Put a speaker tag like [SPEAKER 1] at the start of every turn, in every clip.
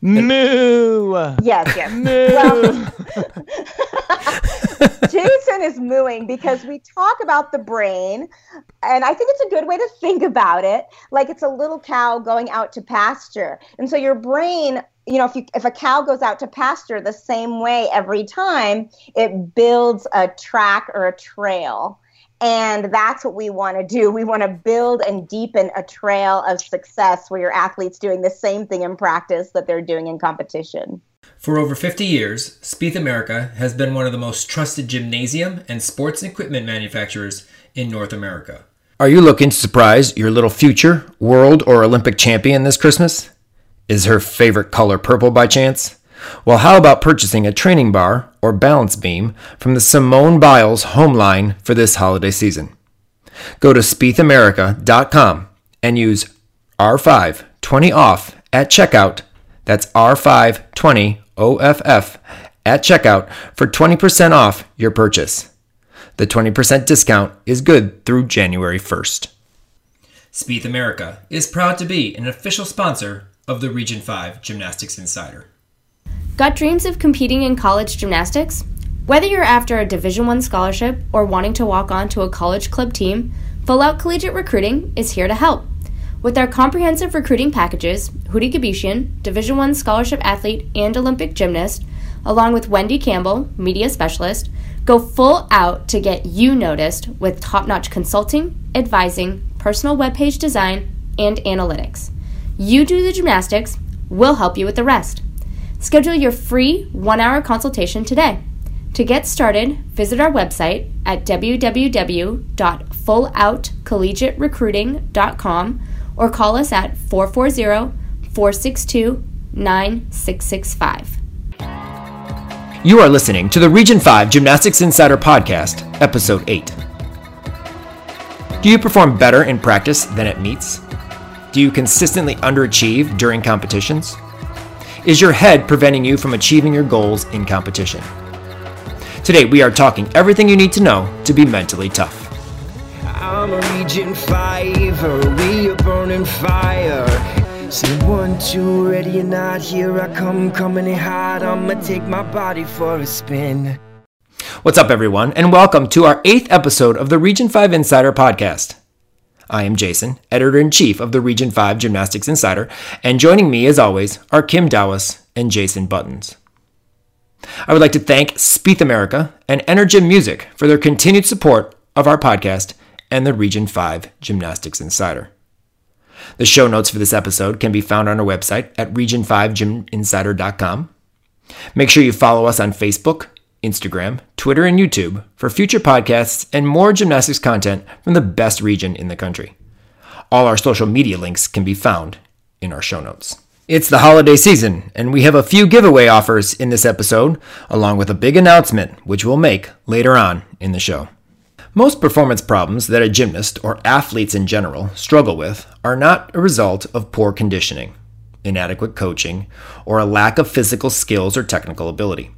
[SPEAKER 1] Moo.
[SPEAKER 2] Yes, yes.
[SPEAKER 1] Moo.
[SPEAKER 2] Well, Jason is mooing because we talk about the brain, and I think it's a good way to think about it. Like it's a little cow going out to pasture, and so your brain, you know, if you if a cow goes out to pasture the same way every time, it builds a track or a trail. And that's what we want to do. We want to build and deepen a trail of success where your athletes doing the same thing in practice that they're doing in competition.
[SPEAKER 3] For over 50 years, Spieth America has been one of the most trusted gymnasium and sports equipment manufacturers in North America.
[SPEAKER 4] Are you looking to surprise your little future world or Olympic champion this Christmas? Is her favorite color purple by chance? Well, how about purchasing a training bar or balance beam from the Simone Biles home line for this holiday season? Go to spiethamerica.com and use R5 20 off at checkout. That's R5 20 OFF at checkout for 20% off your purchase. The 20% discount is good through January 1st.
[SPEAKER 3] Spieth America is proud to be an official sponsor of the Region 5 Gymnastics Insider.
[SPEAKER 5] Got dreams of competing in college gymnastics? Whether you're after a Division 1 scholarship or wanting to walk on to a college club team, Full Out Collegiate Recruiting is here to help. With our comprehensive recruiting packages, Houry Gebeshian, Division 1 scholarship athlete and Olympic gymnast, along with Wendy Campbell, media specialist, go full out to get you noticed with top-notch consulting, advising, personal webpage design, and analytics. You do the gymnastics, we'll help you with the rest. Schedule your free one hour consultation today. To get started, visit our website at www.fulloutcollegiaterecruiting.com or call us at 440 462 9665.
[SPEAKER 4] You are listening to the Region 5 Gymnastics Insider Podcast, Episode 8. Do you perform better in practice than at meets? Do you consistently underachieve during competitions? Is your head preventing you from achieving your goals in competition? Today, we are talking everything you need to know to be mentally tough.
[SPEAKER 6] I'm a Region 5, we are burning fire. Say one, two, ready or not, here I come, coming in hot. I'ma take my body for a spin.
[SPEAKER 4] What's up, everyone, and welcome to our eighth episode of the Region 5 Insider Podcast. I am Jason, editor in chief of the Region 5 Gymnastics Insider, and joining me, as always, are Kim Dawes and Jason Buttons. I would like to thank Spieth America and Energym Music for their continued support of our podcast and the Region 5 Gymnastics Insider. The show notes for this episode can be found on our website at region5gyminsider.com. Make sure you follow us on Facebook, Instagram, Twitter, and YouTube for future podcasts and more gymnastics content from the best region in the country. All our social media links can be found in our show notes. It's the holiday season, and we have a few giveaway offers in this episode, along with a big announcement, which we'll make later on in the show. Most performance problems that a gymnast or athletes in general struggle with are not a result of poor conditioning, inadequate coaching, or a lack of physical skills or technical ability.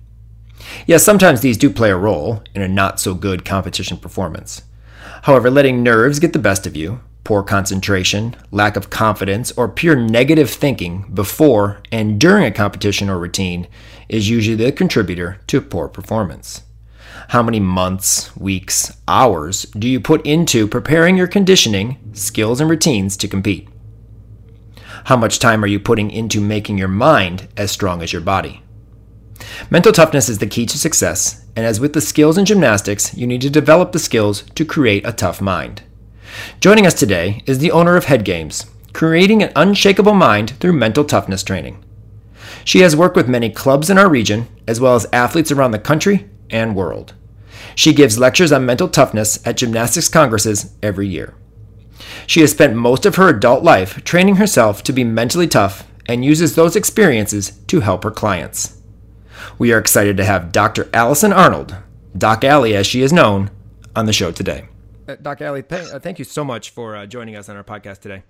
[SPEAKER 4] Yes, sometimes these do play a role in a not so good competition performance. However, letting nerves get the best of you, poor concentration, lack of confidence, or pure negative thinking before and during a competition or routine is usually the contributor to poor performance. How many months, weeks, hours do you put into preparing your conditioning, skills, and routines to compete? How much time are you putting into making your mind as strong as your body? Mental toughness is the key to success, and as with the skills in gymnastics, you need to develop the skills to create a tough mind. Joining us today is the owner of Head Games, creating an unshakable mind through mental toughness training. She has worked with many clubs in our region, as well as athletes around the country and world. She gives lectures on mental toughness at gymnastics congresses every year. She has spent most of her adult life training herself to be mentally tough and uses those experiences to help her clients. We are excited to have Dr. Allison Arnold, Doc Allie as she is known, on the show today. Uh, Doc Allie, th- uh, thank you so much for uh, joining us on our podcast today.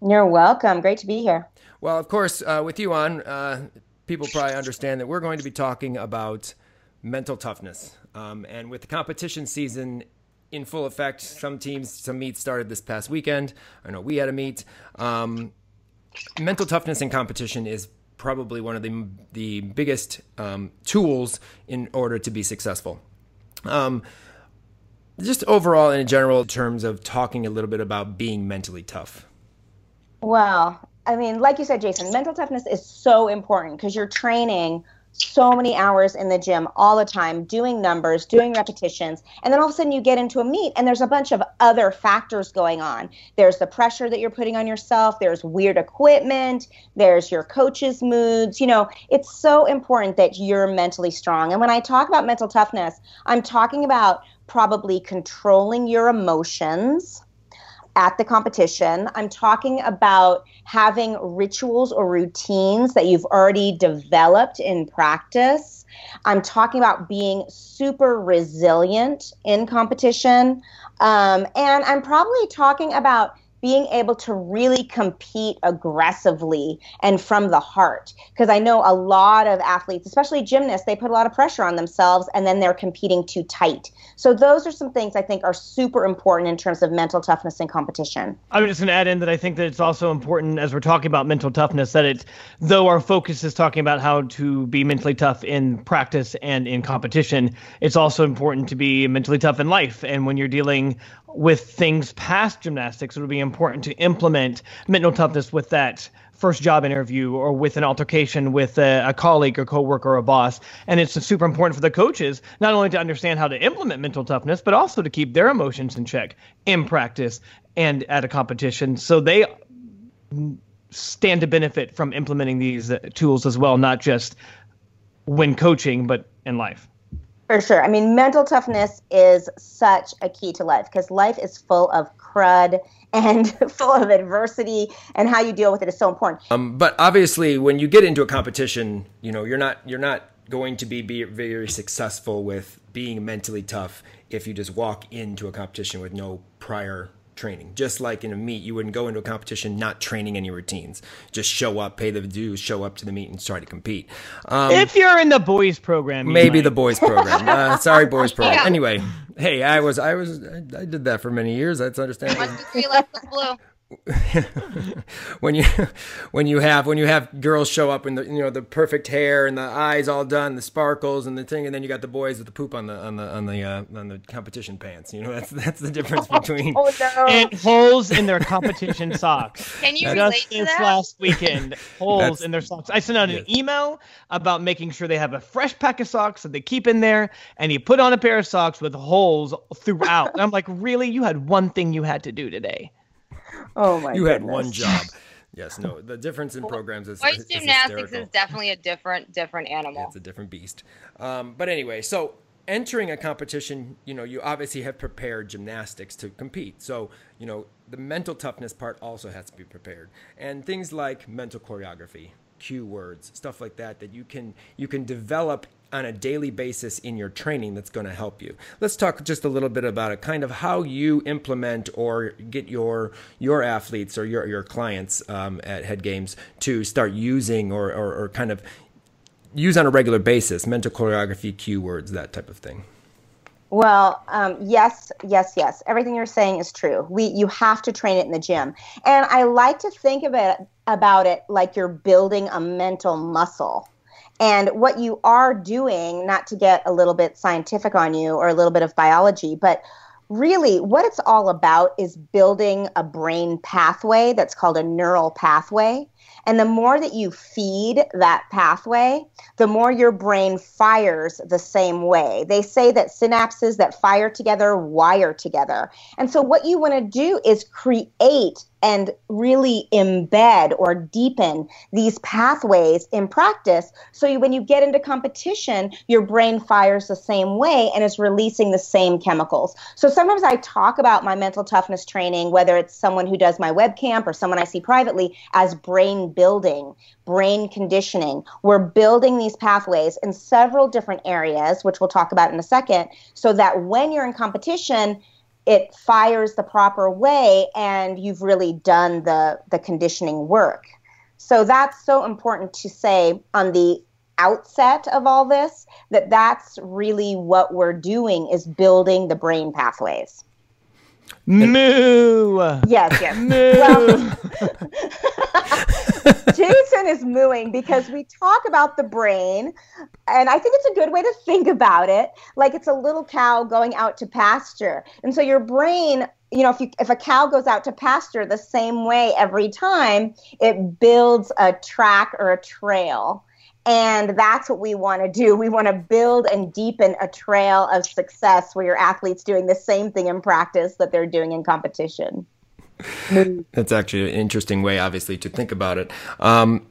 [SPEAKER 2] You're welcome. Great to be here.
[SPEAKER 4] Well, of course, uh, with you on, uh, people probably understand that we're going to be talking about mental toughness. Um, and with the competition season in full effect, some teams, some meets started this past weekend. I know we had a meet. Um, mental toughness in competition is probably one of the the biggest um, tools in order to be successful. Um, just overall, in general terms of talking a little bit about being mentally tough.
[SPEAKER 2] Well, I mean, like you said, Jason, mental toughness is so important because you're training so many hours in the gym all the time, doing numbers, doing repetitions, and then all of a sudden you get into a meet and there's a bunch of other factors going on. There's the pressure that you're putting on yourself, there's weird equipment, there's your coach's moods. You know, it's so important that you're mentally strong. And when I talk about mental toughness, I'm talking about probably controlling your emotions at the competition. I'm talking about having rituals or routines that you've already developed in practice. I'm talking about being super resilient in competition. Um, and I'm probably talking about being able to really compete aggressively and from the heart. Because I know a lot of athletes, especially gymnasts, they put a lot of pressure on themselves and then they're competing too tight. So those are some things I think are super important in terms of mental toughness and competition.
[SPEAKER 1] I'm just going to add in that I think that it's also important as we're talking about mental toughness that it's though our focus is talking about how to be mentally tough in practice and in competition, it's also important to be mentally tough in life. And when you're dealing with things past gymnastics, it would be important to implement mental toughness with that first job interview or with an altercation with a, a, colleague or coworker or a boss. And it's super important for the coaches not only to understand how to implement mental toughness, but also to keep their emotions in check in practice and at a competition. So they stand to benefit from implementing these tools as well, not just when coaching, but in life.
[SPEAKER 2] For sure. I mean, mental toughness is such a key to life because life is full of crud and full of adversity, and how you deal with it is so important.
[SPEAKER 4] Um, but obviously, when you get into a competition, you know you're not you're not going to be, be very successful with being mentally tough if you just walk into a competition with no prior training. Just like in a meet, you wouldn't go into a competition not training any routines. Just show up, pay the dues, show up to the meet, and try to compete.
[SPEAKER 1] Um, if you're in the boys program,
[SPEAKER 4] maybe might. the boys program. Uh, sorry, boys program. Yeah. Anyway, hey, I was, I was, I, I, did that for many years. That's understandable. blue. when you when you have when you have girls show up in the you know the perfect hair and the eyes all done, the sparkles and the thing, and then you got the boys with the poop on the on the on the uh, on the competition pants. You know that's that's the difference between
[SPEAKER 1] oh, no. and holes in their competition socks.
[SPEAKER 7] Can you relate to that?
[SPEAKER 1] last weekend, holes that's, in their socks. I sent out an yes. email about making sure they have a fresh pack of socks that they keep in there, and you put on a pair of socks with holes throughout. and I'm like, really? You had one thing you had to do today.
[SPEAKER 2] Oh my!
[SPEAKER 4] You
[SPEAKER 2] goodness.
[SPEAKER 4] had one job. Yes, no. The difference in programs is
[SPEAKER 7] voice gymnastics is definitely a different different animal.
[SPEAKER 4] Yeah, it's a different beast. Um, but anyway, so entering a competition, you know, you obviously have prepared gymnastics to compete. So, you know, the mental toughness part also has to be prepared. And things like mental choreography, cue words, stuff like that that you can you can develop on a daily basis in your training that's going to help you. Let's talk just a little bit about it, kind of how you implement or get your your athletes or your your clients um, at Head Games to start using or, or, or kind of use on a regular basis mental choreography, cue words, that type of thing.
[SPEAKER 2] Well, um, yes, yes, yes. Everything you're saying is true. We, you have to train it in the gym, and I like to think of it about it like you're building a mental muscle. And what you are doing, not to get a little bit scientific on you or a little bit of biology, but really what it's all about is building a brain pathway that's called a neural pathway. And the more that you feed that pathway, the more your brain fires the same way. They say that synapses that fire together wire together. And so, what you want to do is create and really embed or deepen these pathways in practice. So you, when you get into competition, your brain fires the same way and is releasing the same chemicals. So sometimes I talk about my mental toughness training, whether it's someone who does my webcamp or someone I see privately, as brain building, brain conditioning. We're building these pathways in several different areas, which we'll talk about in a second, so that when you're in competition, it fires the proper way and you've really done the the conditioning work. So that's so important to say on the outset of all this that that's really what we're doing is building the brain pathways
[SPEAKER 1] moo
[SPEAKER 2] yes yes
[SPEAKER 1] moo
[SPEAKER 2] well, jason is mooing because we talk about the brain, and I think it's a good way to think about it. Like it's a little cow going out to pasture. And so your brain you know, if you if a cow goes out to pasture the same way every time, it builds a track or a trail. And that's what we want to do. We want to build and deepen a trail of success where your athletes doing the same thing in practice that they're doing in competition.
[SPEAKER 4] That's actually an interesting way, obviously, to think about it. Um,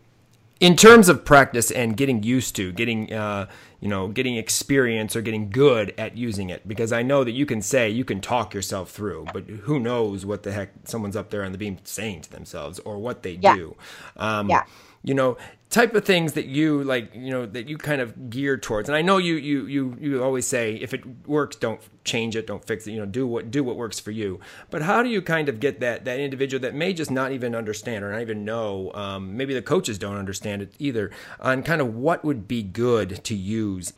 [SPEAKER 4] in terms of practice and getting used to getting uh, you know getting experience or getting good at using it because i know that you can say you can talk yourself through but who knows what the heck someone's up there on the beam saying to themselves or what they yeah. do um, yeah. you know type of things that you like you know that you kind of gear towards. And i know you you you you always say if it works don't change it don't fix it you know do what do what works for you. But how do you kind of get that that individual that may just not even understand or not even know um, maybe the coaches don't understand it either on kind of what would be good to use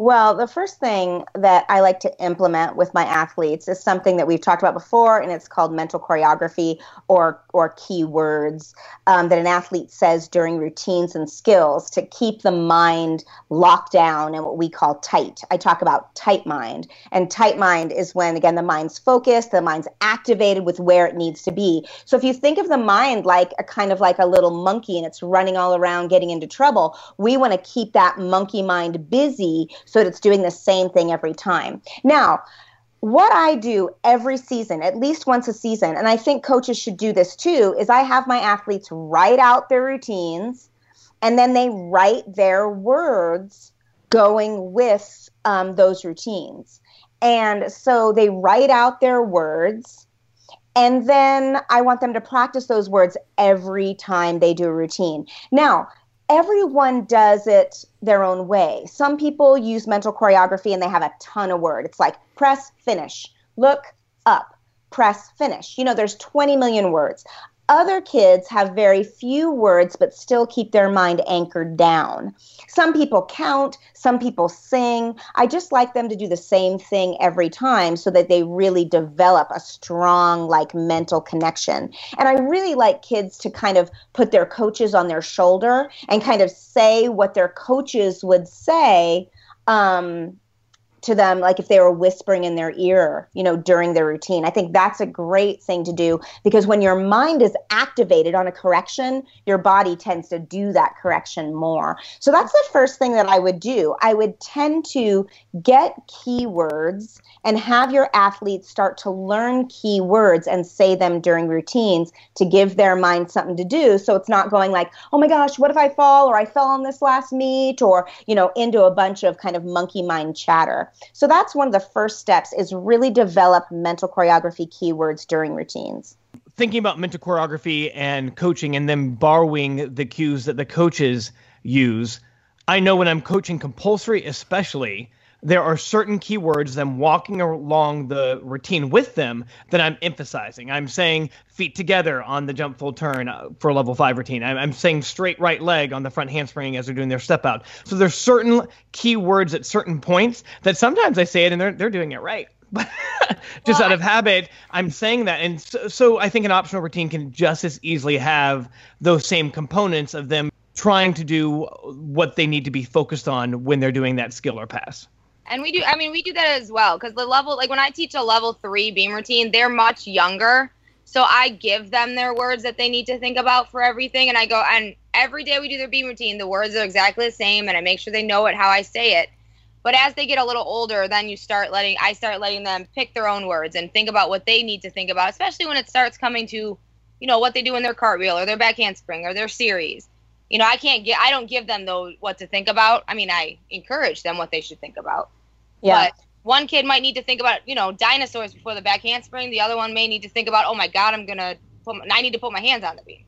[SPEAKER 2] well, the first thing that I like to implement with my athletes is something that we've talked about before, and it's called mental choreography or or keywords um, that an athlete says during routines and skills to keep the mind locked down and what we call tight. I talk about tight mind, and tight mind is when again the mind's focused, the mind's activated with where it needs to be. So if you think of the mind like a kind of like a little monkey and it's running all around getting into trouble, we want to keep that monkey mind busy so it's doing the same thing every time. Now, what I do every season, at least once a season, and I think coaches should do this too, is I have my athletes write out their routines and then they write their words going with um, those routines. And so they write out their words. And then I want them to practice those words every time they do a routine. Now, everyone does it their own way. Some people use mental choreography and they have a ton of word. It's like press, finish, look up, press, finish. You know, there's 20 million words. Other kids have very few words but still keep their mind anchored down. Some people count, some people sing. I just like them to do the same thing every time so that they really develop a strong, like, mental connection. And I really like kids to kind of put their coaches on their shoulder and kind of say what their coaches would say. Um, to them like if they were whispering in their ear, you know, during their routine. I think that's a great thing to do because when your mind is activated on a correction, your body tends to do that correction more. So that's the first thing that I would do. I would tend to get keywords and have your athletes start to learn keywords and say them during routines to give their mind something to do so it's not going like, "Oh my gosh, what if I fall or I fell on this last meet or, you know, into a bunch of kind of monkey mind chatter. So that's one of the first steps is really develop mental choreography keywords during routines.
[SPEAKER 1] Thinking about mental choreography and coaching and then borrowing the cues that the coaches use. I know when I'm coaching compulsory, especially, there are certain keywords that I'm walking along the routine with them that I'm emphasizing. I'm saying feet together on the jump full turn uh, for a level five routine. I'm, I'm saying straight right leg on the front handspring as they're doing their step out. So there's certain keywords at certain points that sometimes I say it and they're they're doing it right. But just well, out of habit, I'm saying that. And so, so I think an optional routine can just as easily have those same components of them trying to do what they need to be focused on when they're doing that skill or pass.
[SPEAKER 7] And we do, I mean, we do that as well because the level, like when I teach a level three beam routine, they're much younger. So I give them their words that they need to think about for everything. And I go, and every day we do their beam routine, the words are exactly the same. And I make sure they know it how I say it. But as they get a little older, then you start letting, I start letting them pick their own words and think about what they need to think about, especially when it starts coming to, you know, what they do in their cartwheel or their back handspring or their series you know, I can't get, I don't give them though what to think about. I mean, I encourage them what they should think about. Yeah. But one kid might need to think about, you know, dinosaurs before the back handspring. The other one may need to think about, oh my God, I'm gonna put, my, I need to put my hands on the beam.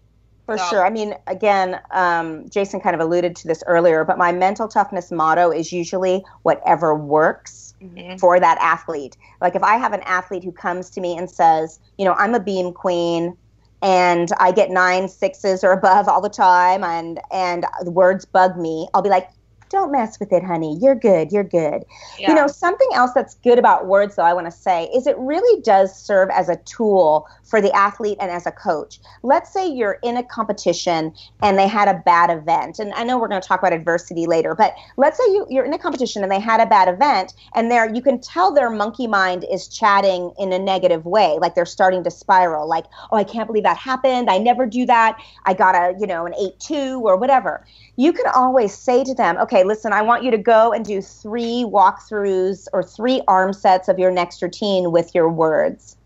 [SPEAKER 2] For so. sure. I mean, again, um, Jason kind of alluded to this earlier, but my mental toughness motto is usually whatever works mm-hmm. for that athlete. Like if I have an athlete who comes to me and says, you know, I'm a beam queen and I get nine sixes or above all the time, and and the words bug me, I'll be like, don't mess with it, honey. You're good. You're good.
[SPEAKER 7] Yeah.
[SPEAKER 2] You know, something else that's good about words, though, I want to say, is it really does serve as a tool for the athlete and as a coach. Let's say you're in a competition and they had a bad event. And I know we're going to talk about adversity later, but let's say you, you're in a competition and they had a bad event and there you can tell their monkey mind is chatting in a negative way, like they're starting to spiral, like, oh, I can't believe that happened. I never do that. I got a, you know, an 8-2 or whatever. You can always say to them, okay, listen, I want you to go and do three walkthroughs or three arm sets of your next routine with your words.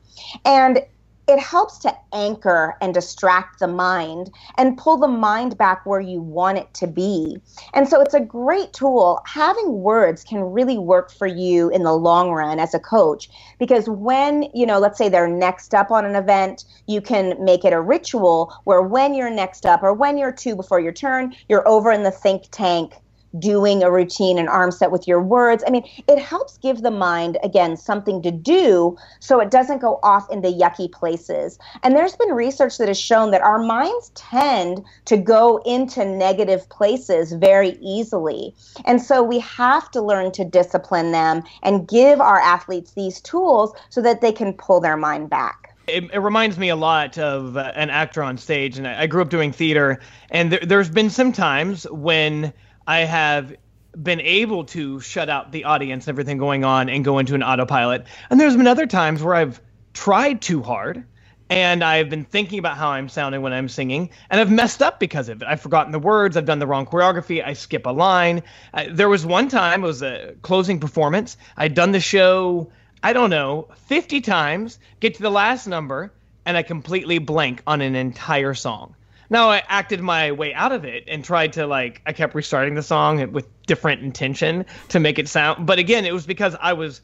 [SPEAKER 2] And it helps to anchor and distract the mind and pull the mind back where you want it to be. And so it's a great tool. Having words can really work for you in the long run as a coach because when, you know, let's say they're next up on an event, you can make it a ritual where when you're next up or when you're two before your turn, you're over in the think tank doing a routine and arm set with your words. I mean, it helps give the mind, again, something to do so it doesn't go off in the yucky places. And there's been research that has shown that our minds tend to go into negative places very easily. And so we have to learn to discipline them and give our athletes these tools so that they can pull their mind back.
[SPEAKER 1] It, it, reminds me a lot of uh, an actor on stage, and I, I grew up doing theater. And there, there's been some times when I have been able to shut out the audience, and everything going on, and go into an autopilot. And there's been other times where I've tried too hard and I've been thinking about how I'm sounding when I'm singing, and I've messed up because of it. I've forgotten the words, I've done the wrong choreography, I skip a line. Uh, there was one time, it was a closing performance. I'd done the show, I don't know, 50 times, get to the last number, and I completely blank on an entire song. Now I acted my way out of it and tried to like I kept restarting the song with different intention to make it sound. But again, it was because I was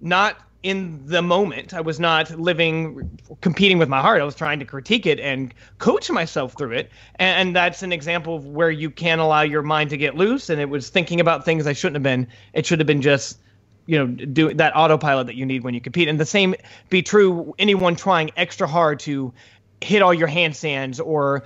[SPEAKER 1] not in the moment. I was not living, competing with my heart. I was trying to critique it and coach myself through it. And, that's an example of where you can allow your mind to get loose. And it was thinking about things I shouldn't have been. It should have been just, you know, do that autopilot that you need when you compete. And the same be true. Anyone trying extra hard to hit all your handstands or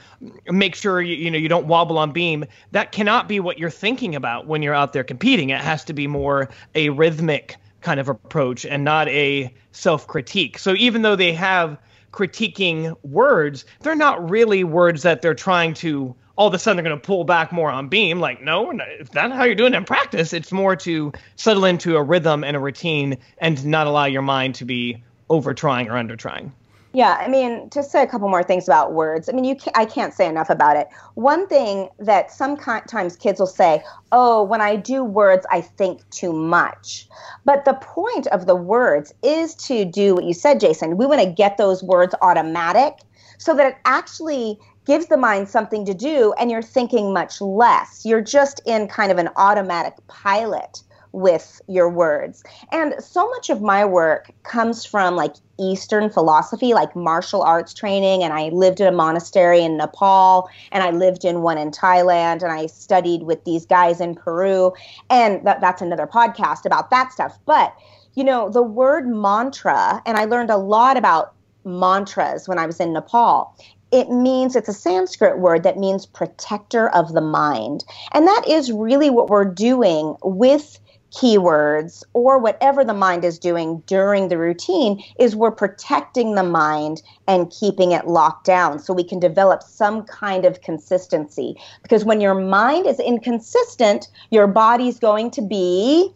[SPEAKER 1] make sure you, you know you don't wobble on beam that cannot be what you're thinking about when you're out there competing. It has to be more a rhythmic kind of approach and not a self-critique. So even though they have critiquing words they're not really words that they're trying to all of a sudden they're going to pull back more on beam. Like no if that's how you're doing it in practice it's more to settle into a rhythm and a routine and not allow your mind to be over trying or under trying
[SPEAKER 2] yeah, I mean, to say a couple more things about words. I mean, you I can't say enough about it. One thing that sometimes kids will say, "Oh, when I do words, I think too much." But the point of the words is to do what you said, Jason. We want to get those words automatic so that it actually gives the mind something to do and you're thinking much less. You're just in kind of an automatic pilot with your words. And so much of my work comes from like Eastern philosophy, like martial arts training. And I lived in a monastery in Nepal, and I lived in one in Thailand, and I studied with these guys in Peru. And that, that's another podcast about that stuff. But, you know, the word mantra, and I learned a lot about mantras when I was in Nepal it means it's a Sanskrit word that means protector of the mind. And that is really what we're doing with keywords or whatever the mind is doing during the routine is we're protecting the mind and keeping it locked down so we can develop some kind of consistency. Because when your mind is inconsistent your body's going to be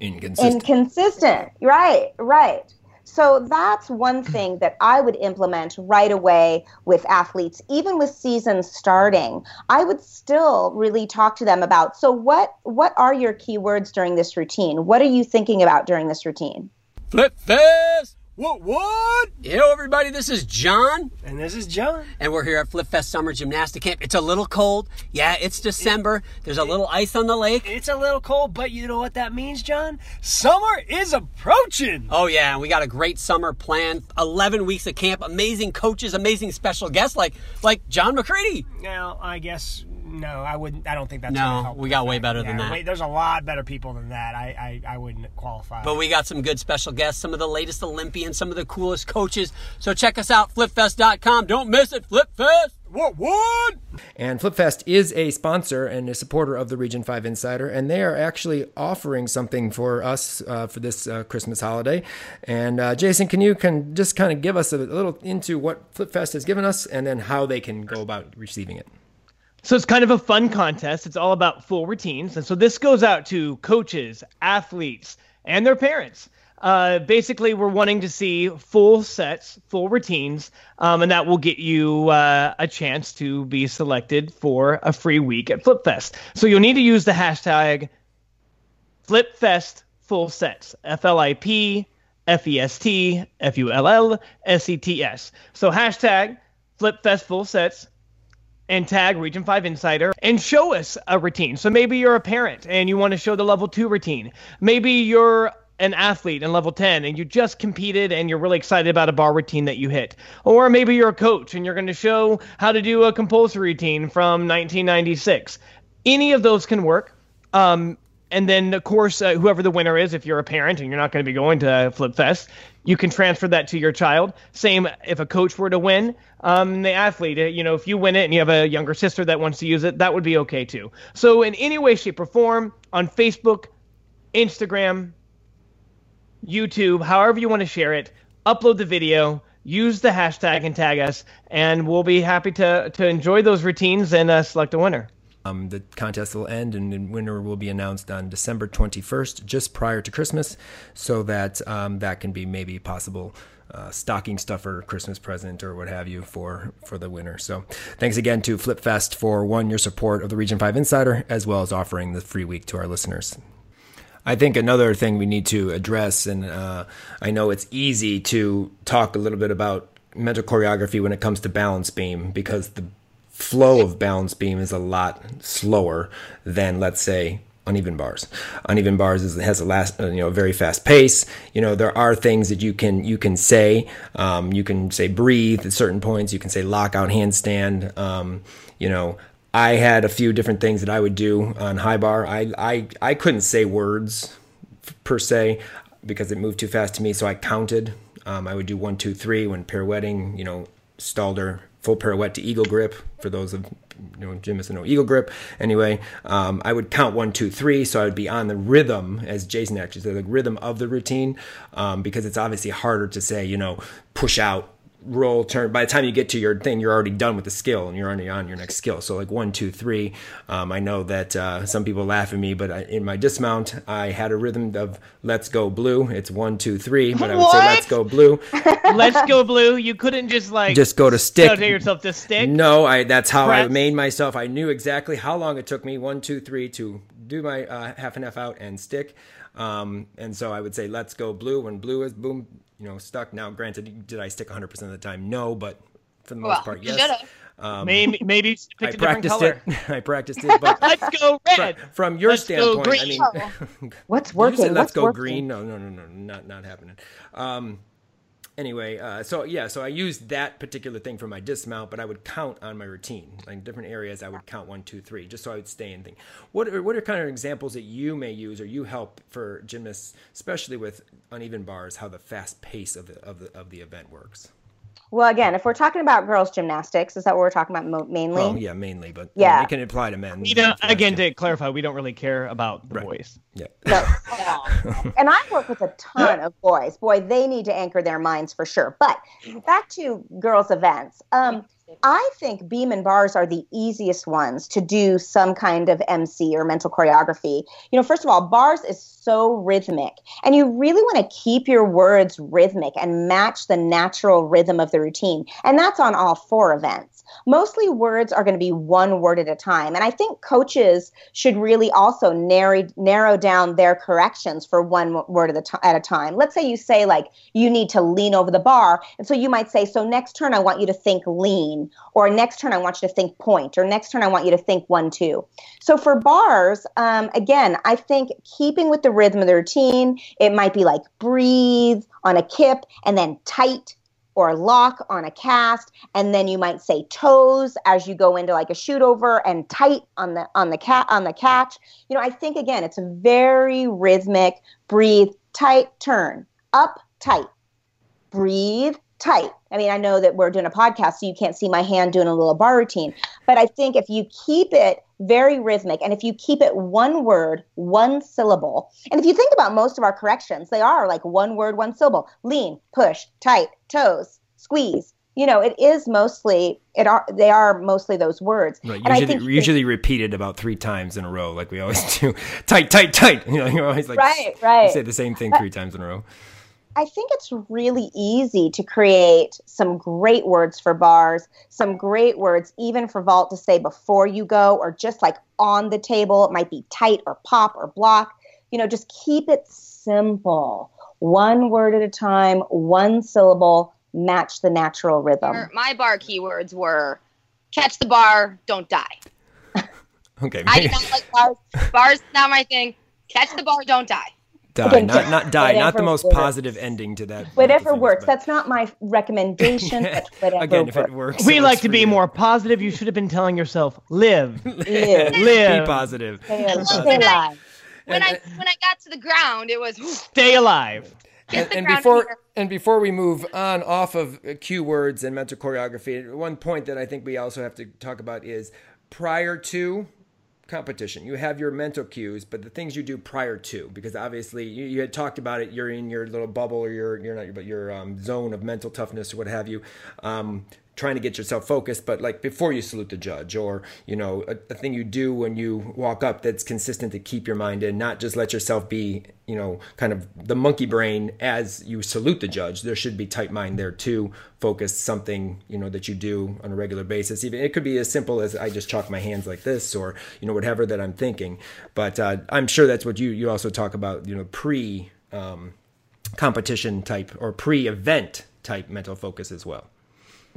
[SPEAKER 4] inconsistent.
[SPEAKER 2] inconsistent. Right right so that's one thing that I would implement right away with athletes, even with seasons starting. I would still really talk to them about so what what are your keywords during this routine? What are you thinking about during this routine?
[SPEAKER 8] Flip fest.
[SPEAKER 9] What, what?
[SPEAKER 8] Hello, everybody. This is John.
[SPEAKER 9] And this is John.
[SPEAKER 8] And we're here at Flip Fest Summer Gymnastic Camp. It's a little cold. Yeah, it's December. There's a little ice on the lake.
[SPEAKER 9] It's a little cold, but you know what that means, John? Summer is approaching.
[SPEAKER 8] Oh, yeah. And we got a great summer plan. 11 weeks of camp. Amazing coaches, amazing special guests like like John McCready.
[SPEAKER 9] Now, I guess no, I wouldn't. I don't think that's.
[SPEAKER 8] No, we got way better
[SPEAKER 9] yeah,
[SPEAKER 8] than that.
[SPEAKER 9] Wait, there's a lot better people than that. I, I, I wouldn't qualify.
[SPEAKER 8] But we got some good special guests, some of the latest Olympians, some of the coolest coaches. So check us out, flipfest.com. Don't miss it, Flipfest.
[SPEAKER 9] What, what?
[SPEAKER 4] And FlipFest is a sponsor and a supporter of the Region 5 Insider, and they are actually offering something for us uh, for this uh, Christmas holiday. And uh, Jason, can you can just kind of give us a little into what FlipFest has given us and then how they can go about receiving it?
[SPEAKER 1] So it's kind of a fun contest. It's all about full routines. And so this goes out to coaches, athletes, and their parents. Uh, basically, we're wanting to see full sets, full routines, um, and that will get you uh, a chance to be selected for a free week at FlipFest. So you'll need to use the hashtag FlipFest Full Sets, F L I P F E S T F U L L S E T S. So hashtag FlipFest Full Sets and tag Region 5 Insider and show us a routine. So maybe you're a parent and you want to show the level 2 routine. Maybe you're an athlete in level 10 and you just competed and you're really excited about a bar routine that you hit. Or maybe you're a coach and you're going to show how to do a compulsory routine from 1996. Any of those can work. Um, and then, of course, uh, whoever the winner is, if you're a parent and you're not going to be going to Flip Fest, you can transfer that to your child. Same if a coach were to win, um, the athlete, uh, you know, if you win it and you have a younger sister that wants to use it, that would be okay too. So, in any way, shape, or form, on Facebook, Instagram, YouTube, however you want to share it, upload the video, use the hashtag and tag us, and we'll be happy to to enjoy those routines and uh, select a winner.
[SPEAKER 4] Um, the contest will end and the winner will be announced on December 21st, just prior to Christmas, so that um, that can be maybe possible uh, stocking stuffer, Christmas present, or what have you for for the winner. So, thanks again to FlipFest for one your support of the Region Five Insider, as well as offering the free week to our listeners. I think another thing we need to address, and uh, I know it's easy to talk a little bit about mental choreography when it comes to balance beam because the flow of balance beam is a lot slower than, let's say, uneven bars. Uneven bars is, has a last, uh, you know, very fast pace. You know, there are things that you can you can say. Um, you can say breathe at certain points. You can say lockout handstand. Um, you know, I had a few different things that I would do on high bar. I I I couldn't say words per se because it moved too fast to me. So I counted. Um, I would do one, two, three when pirouetting. You know, Stalder full pirouette to eagle grip for those of you know gymnasts know eagle grip. Anyway, um, I would count one, two, three, so I would be on the rhythm, as Jason actually said, the rhythm of the routine, um, because it's obviously harder to say, you know, push out roll turn by the time you get to your thing you're already done with the skill and you're already on your next skill. So like one two three um, i know that uh, some people laugh at me but I, in my dismount i had a rhythm of let's go blue. It's one two three but i would say let's go blue.
[SPEAKER 1] Let's go blue? You couldn't just like
[SPEAKER 4] just go to stick.
[SPEAKER 1] tell yourself to stick?
[SPEAKER 4] No i that's how Press. i made myself. I knew exactly how long it took me one two three to do my uh, half and half out and stick. Um, and so I would say, let's go blue. When blue is boom, you know, stuck. Now, granted, did I stick 100% of the time? No, but for the most well, part, yes.
[SPEAKER 1] Um, maybe maybe
[SPEAKER 4] I practiced it. I practiced it, but
[SPEAKER 1] let's go red.
[SPEAKER 4] From, from your
[SPEAKER 1] let's
[SPEAKER 4] standpoint, I mean,
[SPEAKER 2] what's working?
[SPEAKER 4] Said, let's
[SPEAKER 2] what's
[SPEAKER 4] go
[SPEAKER 2] working?
[SPEAKER 4] green. No, no, no, no, not not happening. Um, anyway, uh, so yeah, so I used that particular thing for my dismount, but I would count on my routine. Like different areas, I would count one, two, three, just so I would stay in thing. What are, what are kind of examples that you may use or you help for gymnasts, especially with uneven bars, how the fast pace of the of the of the event works?
[SPEAKER 2] Well, again, if we're talking about girls' gymnastics, is that what we're talking about mo- mainly?
[SPEAKER 4] Oh, yeah, mainly, but
[SPEAKER 2] yeah,
[SPEAKER 4] it can apply to men.
[SPEAKER 1] You know, again, to clarify, we don't really care about the
[SPEAKER 4] Right.
[SPEAKER 1] boys.
[SPEAKER 4] Yeah.
[SPEAKER 2] No. and I work with a ton of boys. Boy, they need to anchor their minds for sure. But back to girls' events. Um, I think beam and bars are the easiest ones to do some kind of MC or mental choreography. You know, first of all, bars is so rhythmic, and you really want to keep your words rhythmic and match the natural rhythm of the routine. And that's on all four events. Mostly words are going to be one word at a time. And I think coaches should really also narrow, narrow down their corrections for one word at a, t- at a time. Let's say you say, like, you need to lean over the bar. And so you might say, so next turn, I want you to think lean, or next turn, I want you to think point, or next turn, I want you to think one, two. So for bars, um, again, I think keeping with the rhythm of the routine, it might be like breathe on a kip and then tight or lock on a cast and then you might say toes as you go into like a shoot over and tight on the on the cat on the catch. You know i think again it's a very rhythmic breathe tight turn up tight. Breathe tight. I mean, I know that we're doing a podcast, so you can't see my hand doing a little bar routine. But I think if you keep it very rhythmic and if you keep it one word, one syllable, and if you think about most of our corrections, they are like one word, one syllable lean, push, tight, toes, squeeze. You know, it is mostly it are they are mostly those words.
[SPEAKER 4] Right.
[SPEAKER 2] And I
[SPEAKER 4] Usually,
[SPEAKER 2] think
[SPEAKER 4] usually repeated about three times in a row, like we always do. tight, tight, tight. You know, you're always like
[SPEAKER 2] Right, right.
[SPEAKER 4] say the same thing three times in a row.
[SPEAKER 2] I think it's really easy to create some great words for bars, some great words even for vault to say before you go or just like on the table. It might be tight or pop or block. You know, just keep it simple. One word at a time, one syllable, match the natural rhythm.
[SPEAKER 7] My bar keywords were catch the bar, don't die.
[SPEAKER 4] Okay.
[SPEAKER 7] I do not like bars. Bars not my thing. Catch the bar, don't die.
[SPEAKER 4] Die,
[SPEAKER 2] Again,
[SPEAKER 4] not not die, not the most
[SPEAKER 2] works.
[SPEAKER 4] positive ending to that.
[SPEAKER 2] Whatever
[SPEAKER 4] thing,
[SPEAKER 2] works.
[SPEAKER 4] but-
[SPEAKER 2] That's not my recommendation, but whatever
[SPEAKER 4] Again, if it works,
[SPEAKER 1] We like to be
[SPEAKER 4] you.
[SPEAKER 1] more positive. You should have been telling yourself, live,
[SPEAKER 2] Live.
[SPEAKER 1] live,
[SPEAKER 4] Be positive.
[SPEAKER 2] Stay,
[SPEAKER 7] When
[SPEAKER 2] stay
[SPEAKER 7] I-
[SPEAKER 2] alive.
[SPEAKER 7] When I when I got to the ground, it was
[SPEAKER 1] stay alive.
[SPEAKER 4] and, and before
[SPEAKER 7] here.
[SPEAKER 4] and before we move on off of uh, cue words and mental choreography, one point that I think we also have to talk about is prior to competition. You have your mental cues, but the things you do prior to, because obviously you, you had talked about it. You're in your little bubble, or your you're not, but your um, zone of mental toughness, or what have you. Um, trying to get yourself focused but like before you salute the judge or you know a, a thing you do when you walk up that's consistent to keep your mind in not just let yourself be you know kind of the monkey brain as you salute the judge. There should be tight mind there too focus something you know that you do on a regular basis. Even it could be as simple as i just chalk my hands like this or you know whatever that i'm thinking. But uh, i'm sure that's what you you also talk about you know pre um, competition type or pre-event type mental focus as well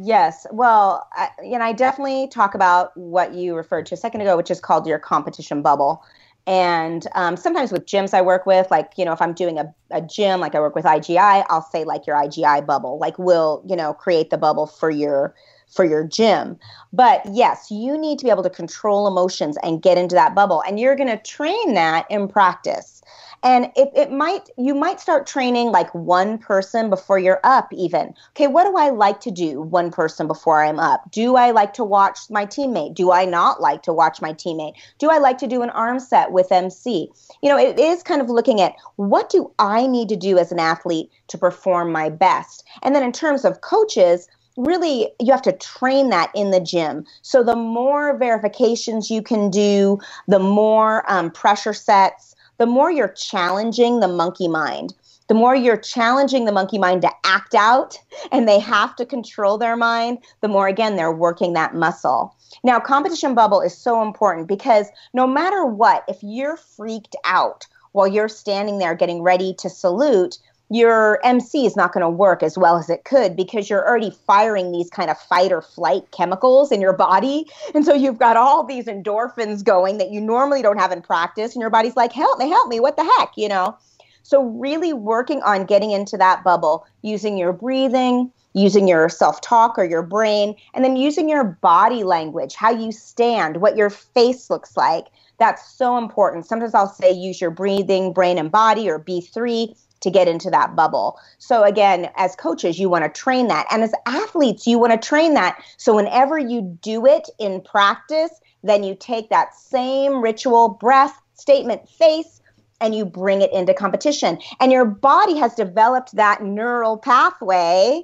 [SPEAKER 2] Yes. Well, I, know, I definitely talk about what you referred to a second ago, which is called your competition bubble. And um, sometimes with gyms I work with, like, you know, if I'm doing a, a gym, like I work with IGI, I'll say like your IGI bubble, like we'll, you know, create the bubble for your for your gym. But yes, you need to be able to control emotions and get into that bubble. And you're going to train that in practice. And it, it might, you might start training like one person before you're up, even. Okay, what do I like to do one person before I'm up? Do I like to watch my teammate? Do I not like to watch my teammate? Do I like to do an arm set with MC? You know, it is kind of looking at what do I need to do as an athlete to perform my best? And then in terms of coaches, really you have to train that in the gym. So the more verifications you can do the more um, pressure sets the more you're challenging the monkey mind. The more you're challenging the monkey mind to act out and they have to control their mind the more again they're working that muscle. Now competition bubble is so important because no matter what if you're freaked out while you're standing there getting ready to salute your MC is not going to work as well as it could because you're already firing these kind of fight or flight chemicals in your body. And so you've got all these endorphins going that you normally don't have in practice. And your body's like, help me, help me, what the heck, you know? So, really working on getting into that bubble using your breathing, using your self talk or your brain, and then using your body language, how you stand, what your face looks like. That's so important. Sometimes I'll say use your breathing, brain, and body or B3 to get into that bubble. So again, as coaches, you want to train that. And as athletes, you want to train that. So whenever you do it in practice, then you take that same ritual, breath, statement, face, and you bring it into competition. And your body has developed that neural pathway,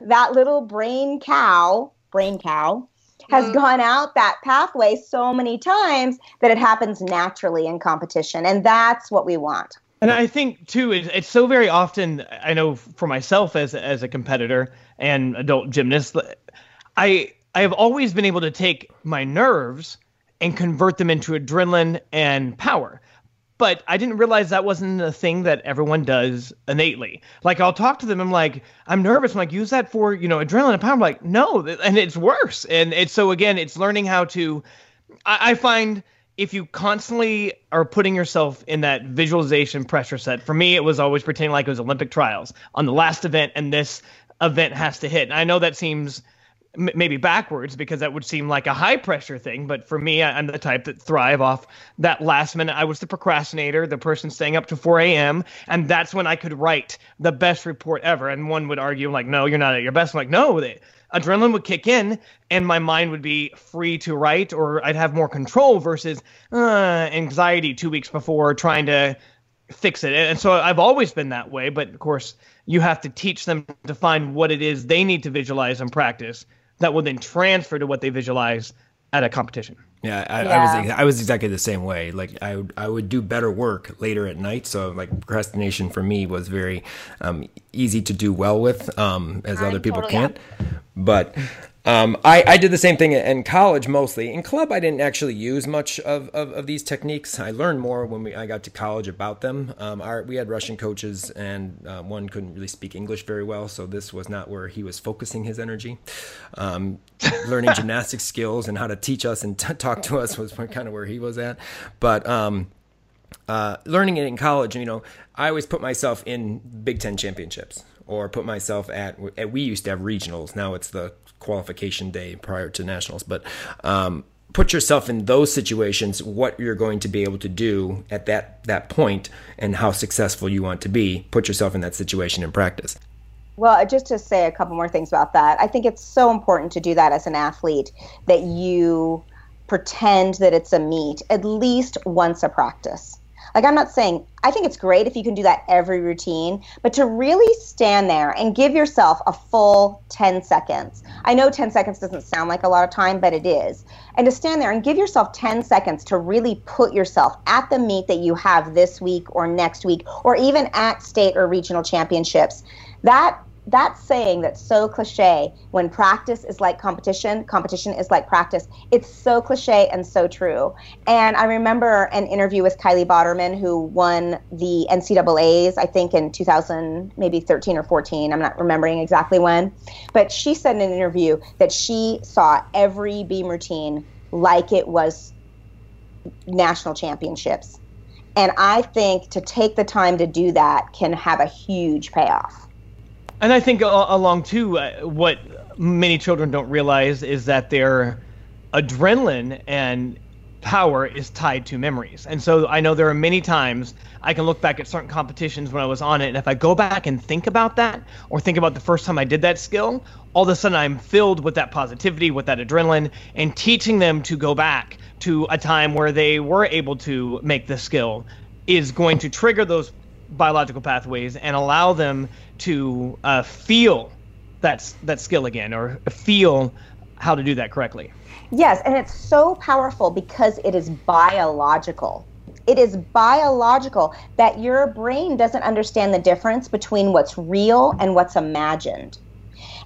[SPEAKER 2] that little brain cow, brain cow, has mm-hmm. gone out that pathway so many times that it happens naturally in competition. And that's what we want.
[SPEAKER 1] And I think too, it's, it's so very often. I know for myself as as a competitor and adult gymnast, I I have always been able to take my nerves and convert them into adrenaline and power. But I didn't realize that wasn't a thing that everyone does innately. Like I'll talk to them, I'm like, I'm nervous. I'm like, use that for you know adrenaline and power. I'm like, no, and it's worse. And it's so again, it's learning how to. I, I find if you constantly are putting yourself in that visualization pressure set, for me, it was always pretending like it was Olympic trials on the last event, and this event has to hit. And I know that seems m- maybe backwards because that would seem like a high pressure thing. But for me, I, I'm the type that thrive off that last minute. I was the procrastinator, the person staying up to 4 a.m. And that's when I could write the best report ever. And one would argue, like, no, you're not at your best. I'm like, no, they, adrenaline would kick in and my mind would be free to write or I'd have more control versus uh, anxiety two weeks before trying to fix it. And so I've always been that way. But of course, you have to teach them to find what it is they need to visualize and practice that will then transfer to what they visualize at a competition.
[SPEAKER 4] Yeah, I,
[SPEAKER 2] Yeah.
[SPEAKER 4] I was I was exactly the same way. Like I would, I would do better work later at night. So like procrastination for me was very um, easy to do well with, um, as
[SPEAKER 7] I
[SPEAKER 4] other people
[SPEAKER 7] totally
[SPEAKER 4] can't. But um, I, I did the same thing in college mostly. In club, I didn't actually use much of, of, of these techniques. I learned more when we, I got to college about them. Um, our, we had Russian coaches, and uh, one couldn't really speak English very well, so this was not where he was focusing his energy. Um, learning gymnastic skills and how to teach us and t- talk to us was kind of where he was at. But um, uh, learning it in college, you know, I always put myself in Big Ten championships or put myself at, at we used to have regionals. Now it's the qualification day prior to nationals, but um, put yourself in those situations, what you're going to be able to do at that, that point and how successful you want to be. Put yourself in that situation in practice.
[SPEAKER 2] Well, just to say a couple more things about that, I think it's so important to do that as an athlete that you pretend that it's a meet at least once a practice. Like, I'm not saying, I think it's great if you can do that every routine, but to really stand there and give yourself a full 10 seconds. I know 10 seconds doesn't sound like a lot of time, but it is. And to stand there and give yourself 10 seconds to really put yourself at the meet that you have this week or next week, or even at state or regional championships. That that saying that's so cliche when practice is like competition competition is like practice. It's so cliche and so true. And i remember an interview with kylie Botterman, who won the ncaa's i think in 2000 maybe 13 or 14 i'm not remembering exactly when. But she said in an interview that she saw every beam routine like it was national championships. And i think to take the time to do that can have a huge payoff
[SPEAKER 1] And I think a- along too, uh, what many children don't realize is that their adrenaline and power is tied to memories. And so I know there are many times I can look back at certain competitions when I was on it, and if I go back and think about that, or think about the first time I did that skill, all of a sudden I'm filled with that positivity, with that adrenaline, and teaching them to go back to a time where they were able to make the skill is going to trigger those biological pathways and allow them to uh, feel that that skill again or feel how to do that correctly.
[SPEAKER 2] Yes, and it's so powerful because it is biological. It is biological that your brain doesn't understand the difference between what's real and what's imagined.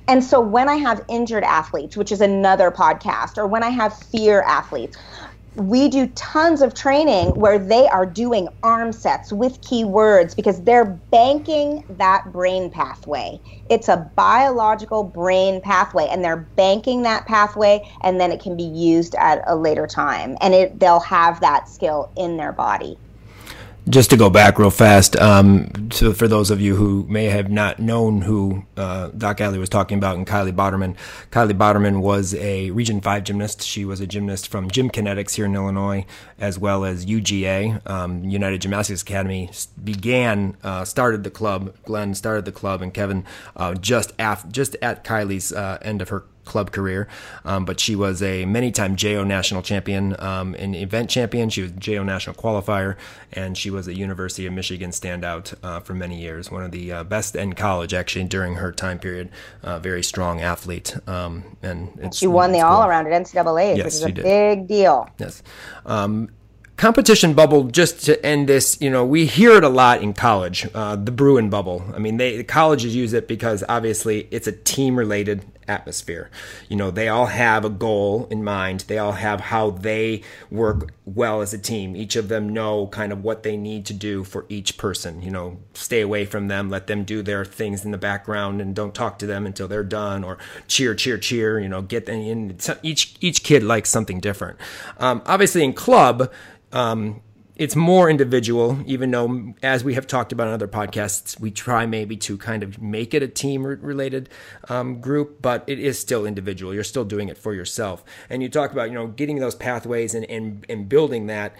[SPEAKER 2] And so when I have injured athletes, which is another podcast, or when I have fear athletes, we do tons of training where they are doing arm sets with keywords because they're banking that brain pathway. It's a biological brain pathway and they're banking that pathway and then it can be used at a later time and it they'll have that skill in their body.
[SPEAKER 4] Just to go back real fast, um, so for those of you who may have not known who uh, Doc Ali was talking about and Kylie Botterman, Kylie Botterman was a Region 5 gymnast. She was a gymnast from Gym Kinetics here in Illinois, as well as UGA, um, United Gymnastics Academy, began, uh, started the club. Glenn started the club, and Kevin uh, just, af- just at Kylie's uh, end of her club career, um, but she was a many-time JO national champion, um, an event champion. She was JO national qualifier, and she was a University of Michigan standout uh, for many years. One of the uh, best in college, actually, during her time period. Uh, very strong athlete, um, and it's,
[SPEAKER 2] She won the
[SPEAKER 4] cool.
[SPEAKER 2] all around at NCAA,
[SPEAKER 4] Yes,
[SPEAKER 2] which is a
[SPEAKER 4] did.
[SPEAKER 2] big deal.
[SPEAKER 4] Yes. Um, competition bubble, just to end this, you know, we hear it a lot in college, uh, the Bruin bubble. I mean, they, the colleges use it because obviously it's a team related atmosphere. You know, they all have a goal in mind. They all have how they work well as a team. Each of them know kind of what they need to do for each person. You know, stay away from them, let them do their things in the background and don't talk to them until they're done or cheer, cheer, cheer, you know, get them in. Each, each kid likes something different. Um, obviously in club, um, it's more individual, even though, as we have talked about in other podcasts, we try maybe to kind of make it a team related um, group, but it is still individual. You're still doing it for yourself. And you talk about, you know, getting those pathways and, and, and building that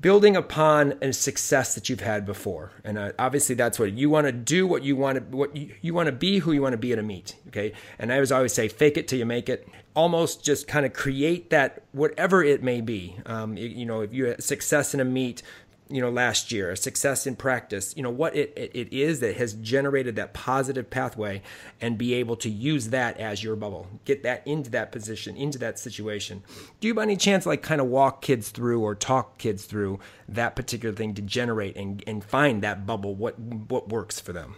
[SPEAKER 4] building upon a success that you've had before and uh, obviously that's what you want to do what you want to what you, you want to be who you want to be at a meet okay and i was always say fake it till you make it almost just kind of create that whatever it may be. Um, you, you know if you had success in a meet you know last year a success in practice you know what it, it, is that has generated that positive pathway and be able to use that as your bubble. Get that into that position into that situation. Do you by any chance like kind of walk kids through or talk kids through that particular thing to generate and, and find that bubble? What what works for them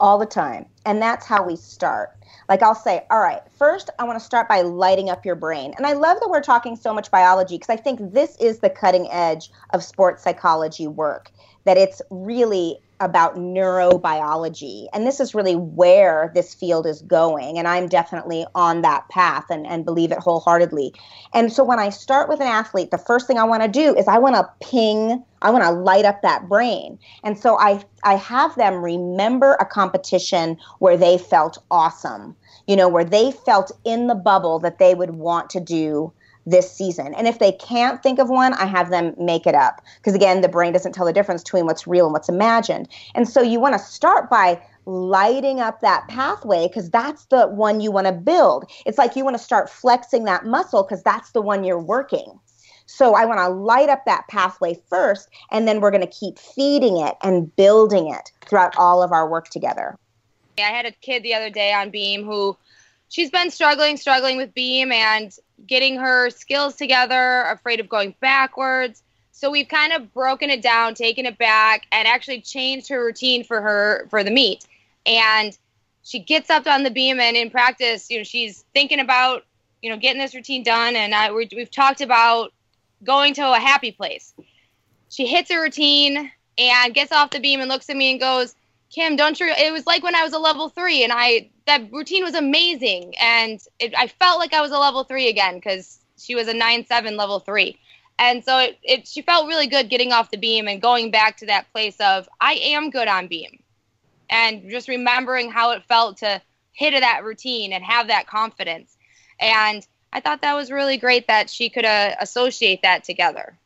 [SPEAKER 2] all the time. And that's how we start. Like I'll say, all right, first I want to start by lighting up your brain. And I love that we're talking so much biology because I think this is the cutting edge of sports psychology work, that it's really about neurobiology. And this is really where this field is going. And I'm definitely on that path and, and believe it wholeheartedly. And so when I start with an athlete, the first thing I want to do is I want to ping, I want to light up that brain. And so I, I have them remember a competition where they felt awesome, you know, where they felt in the bubble that they would want to do this season. And if they can't think of one, I have them make it up. Because again, the brain doesn't tell the difference between what's real and what's imagined. And so you want to start by lighting up that pathway because that's the one you want to build. It's like you want to start flexing that muscle because that's the one you're working. So I want to light up that pathway first, and then we're going to keep feeding it and building it throughout all of our work together.
[SPEAKER 7] I had a kid the other day on Beam who she's been struggling, struggling with Beam and getting her skills together, afraid of going backwards. So we've kind of broken it down, taken it back, and actually changed her routine for her for the meet. And she gets up on the beam and in practice, you know, she's thinking about, you know, getting this routine done. And I, we've talked about going to a happy place. She hits a routine and gets off the beam and looks at me and goes, Kim, don't you? It was like when I was a level three, and I that routine was amazing, and it, I felt like I was a level three again because she was a nine seven level three, and so it, it she felt really good getting off the beam and going back to that place of I am good on beam, and just remembering how it felt to hit that routine and have that confidence, and I thought that was really great that she could uh, associate that together.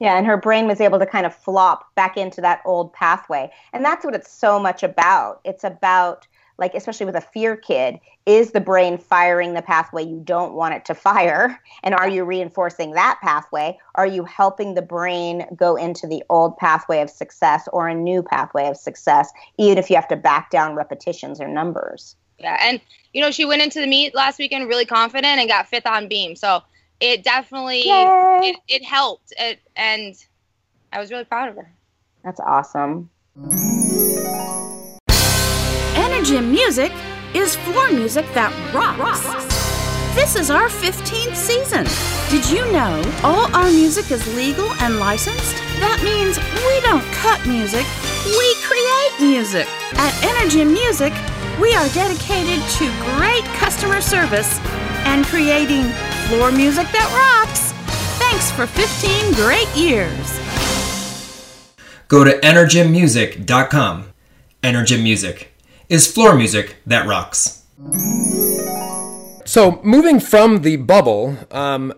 [SPEAKER 2] Yeah, and her brain was able to kind of flop back into that old pathway. And that's what it's so much about. It's about, like, especially with a fear kid, is the brain firing the pathway you don't want it to fire? And are you reinforcing that pathway? Are you helping the brain go into the old pathway of success or a new pathway of success, even if you have to back down repetitions or numbers?
[SPEAKER 7] Yeah, and, you know, she went into the meet last weekend really confident and got fifth on beam. So, it definitely it, it helped it, and i was really proud of her
[SPEAKER 2] that's awesome
[SPEAKER 10] energy music is floor music that rocks this is our 15th season did you know all our music is legal and licensed that means we don't cut music we create music at energy music we are dedicated to great customer service and creating floor music that rocks. Thanks for 15 great years.
[SPEAKER 3] Go to energymmusic.com. Energym Music is floor music that rocks.
[SPEAKER 4] So, moving from the bubble, um,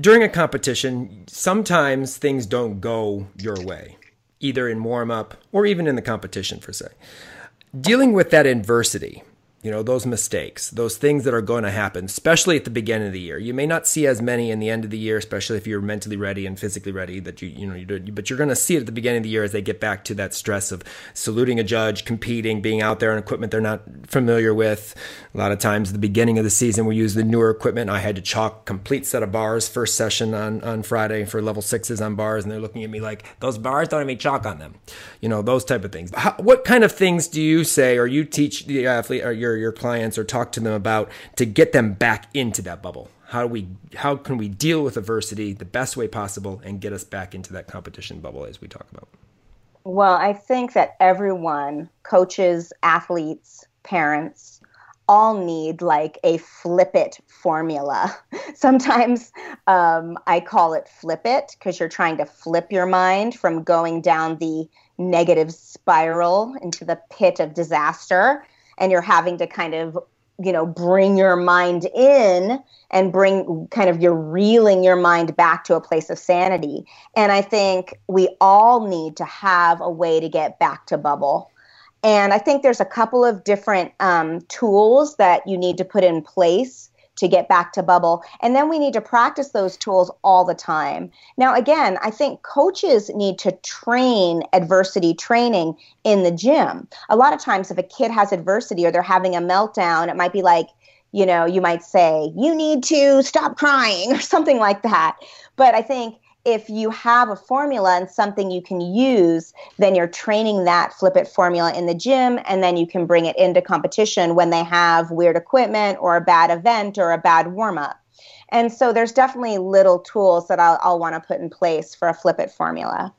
[SPEAKER 4] during a competition, sometimes things don't go your way, either in warm up or even in the competition, for say. Dealing with that adversity, you know those mistakes those things that are going to happen especially at the beginning of the year. You may not see as many in the end of the year especially if you're mentally ready and physically ready that you you know you but you're going to see it at the beginning of the year as they get back to that stress of saluting a judge competing being out there on equipment they're not familiar with. A lot of times at the beginning of the season we use the newer equipment. I had to chalk complete set of bars first session on on friday for level sixes on bars and they're looking at me like those bars don't have any chalk on them. You know those type of things. How, what kind of things do you say or you teach the athlete or your your clients or talk to them about to get them back into that bubble? How do we how can we deal with adversity the best way possible and get us back into that competition bubble as we talk about?
[SPEAKER 2] Well, I think that everyone, coaches, athletes, parents, all need like a flip it formula. Sometimes um, I call it flip it because you're trying to flip your mind from going down the negative spiral into the pit of disaster. And you're having to kind of, you know, bring your mind in and bring kind of you're reeling your mind back to a place of sanity. And I think we all need to have a way to get back to bubble and I think there's a couple of different um, tools that you need to put in place to get back to bubble. And then we need to practice those tools all the time. Now, again, I think coaches need to train adversity training in the gym. A lot of times, if a kid has adversity or they're having a meltdown, it might be like, you know, you might say, you need to stop crying or something like that. But I think if you have a formula and something you can use, then you're training that flip it formula in the gym, and then you can bring it into competition when they have weird equipment or a bad event or a bad warm up. And so there's definitely little tools that I'll, I'll want to put in place for a flip it formula.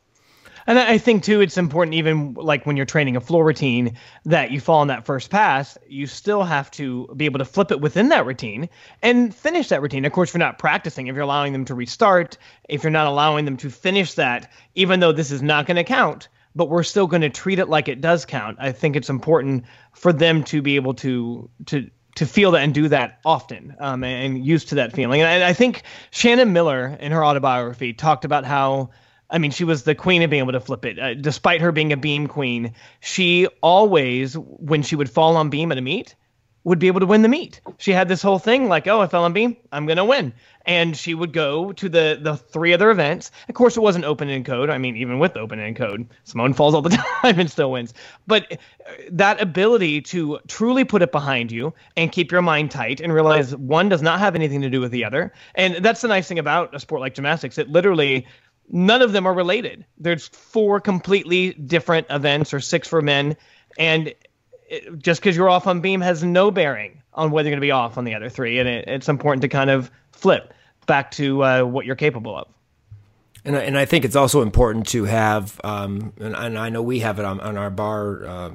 [SPEAKER 1] And I think too, it's important even like when you're training a floor routine that you fall on that first pass, you still have to be able to flip it within that routine and finish that routine. Of course, you're not practicing, if you're allowing them to restart, if you're not allowing them to finish that, even though this is not going to count, but we're still going to treat it like it does count. I think it's important for them to be able to to to feel that and do that often um, and used to that feeling. And I, I think Shannon Miller in her autobiography talked about how I mean, she was the queen of being able to flip it. Uh, despite her being a beam queen, she always, when she would fall on beam at a meet, would be able to win the meet. She had this whole thing like, oh, I fell on beam, I'm gonna win. And she would go to the the three other events. Of course, it wasn't open-ended code. I mean, even with open-ended code, Simone falls all the time and still wins. But uh, that ability to truly put it behind you and keep your mind tight and realize one does not have anything to do with the other. And that's the nice thing about a sport like gymnastics. It literally none of them are related. There's four completely different events, or six for men, and it, just because you're off on beam has no bearing on whether you're going to be off on the other three. And it, it's important to kind of flip back to uh, what you're capable of.
[SPEAKER 4] And I, and I think it's also important to have, um, and, and, I know we have it on, on our bar uh,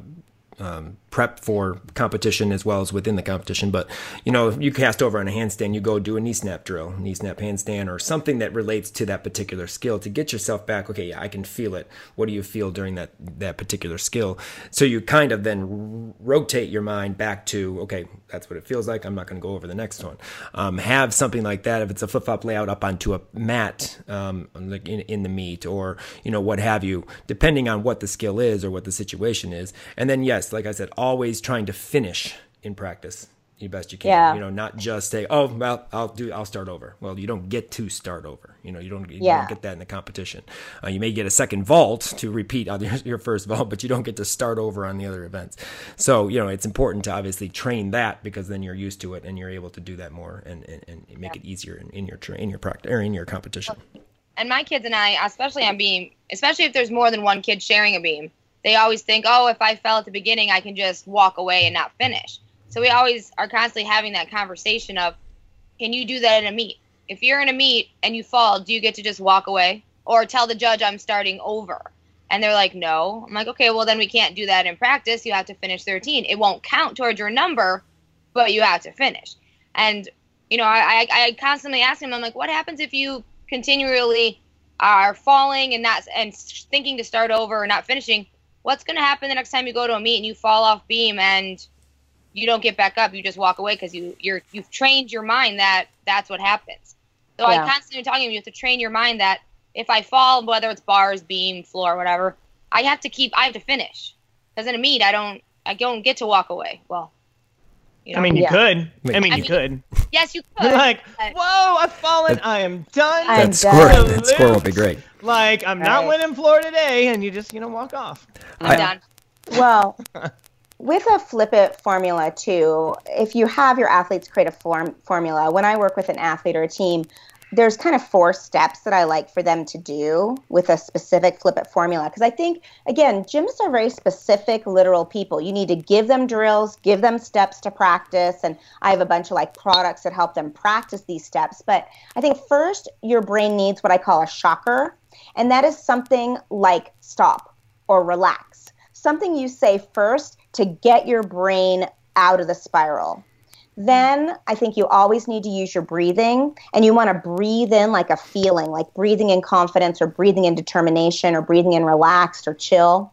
[SPEAKER 4] um, prep for competition as well as within the competition. But you know, you cast over on a handstand, you go do a knee snap drill, knee snap handstand, or something that relates to that particular skill to get yourself back. Okay, yeah, I can feel it. What do you feel during that that particular skill? So you kind of then rotate your mind back to okay, that's what it feels like. I'm not going to go over the next one. Um, have something like that. If it's a flip flop layout up onto a mat, um, like in, in the meet, or you know what have you, depending on what the skill is or what the situation is. And then yes, like I said, always trying to finish in practice the best you can. Yeah. You know, not just say, "Oh, well, I'll do. I'll start over." Well, you don't get to start over. You know, you don't. You yeah. don't get that in the competition. Uh, you may get a second vault to repeat on your, your first vault, but you don't get to start over on the other events. So, you know, it's important to obviously train that because then you're used to it and you're able to do that more and, and, and make yeah. it easier in, in your in your practice or in your competition.
[SPEAKER 7] And my kids and I, especially on beam, especially if there's more than one kid sharing a beam they always think, oh, if I fell at the beginning, I can just walk away and not finish. So we always are constantly having that conversation of, can you do that in a meet? If you're in a meet and you fall, do you get to just walk away or tell the judge I'm starting over? And they're like, no. I'm like, okay, well then we can't do that in practice. You have to finish 13. It won't count towards your number, but you have to finish. And you know, I, I constantly ask him, I'm like, what happens if you continually are falling and not and thinking to start over or not finishing? What's going to happen the next time you go to a meet and you fall off beam and you don't get back up you just walk away because you you're you've trained your mind that that's what happens. So yeah. i constantly talking you you have to train your mind that if i fall whether it's bars beam floor whatever i have to keep i have to finish. Because in a meet i don't i don't get to walk away. Well
[SPEAKER 1] you know? I mean, you yeah. could. I mean, I you mean, could.
[SPEAKER 7] Yes, you could.
[SPEAKER 1] like, whoa, I've fallen. I am done.
[SPEAKER 4] I'm that score, that score will be great.
[SPEAKER 1] Like, I'm not winning floor today, and you just, you know, walk off.
[SPEAKER 7] I'm I, done.
[SPEAKER 2] Well, with a flip it formula too, if you have your athletes create a form formula, when I work with an athlete or a team, there's kind of four steps that I like for them to do with a specific flip it formula. Because I think, again, gyms are very specific, literal people. You need to give them drills, give them steps to practice. And I have a bunch of like products that help them practice these steps. But I think first, your brain needs what I call a shocker. And that is something like stop or relax. Something you say first to get your brain out of the spiral. Then I think you always need to use your breathing and you want to breathe in like a feeling, like breathing in confidence or breathing in determination or breathing in relaxed or chill.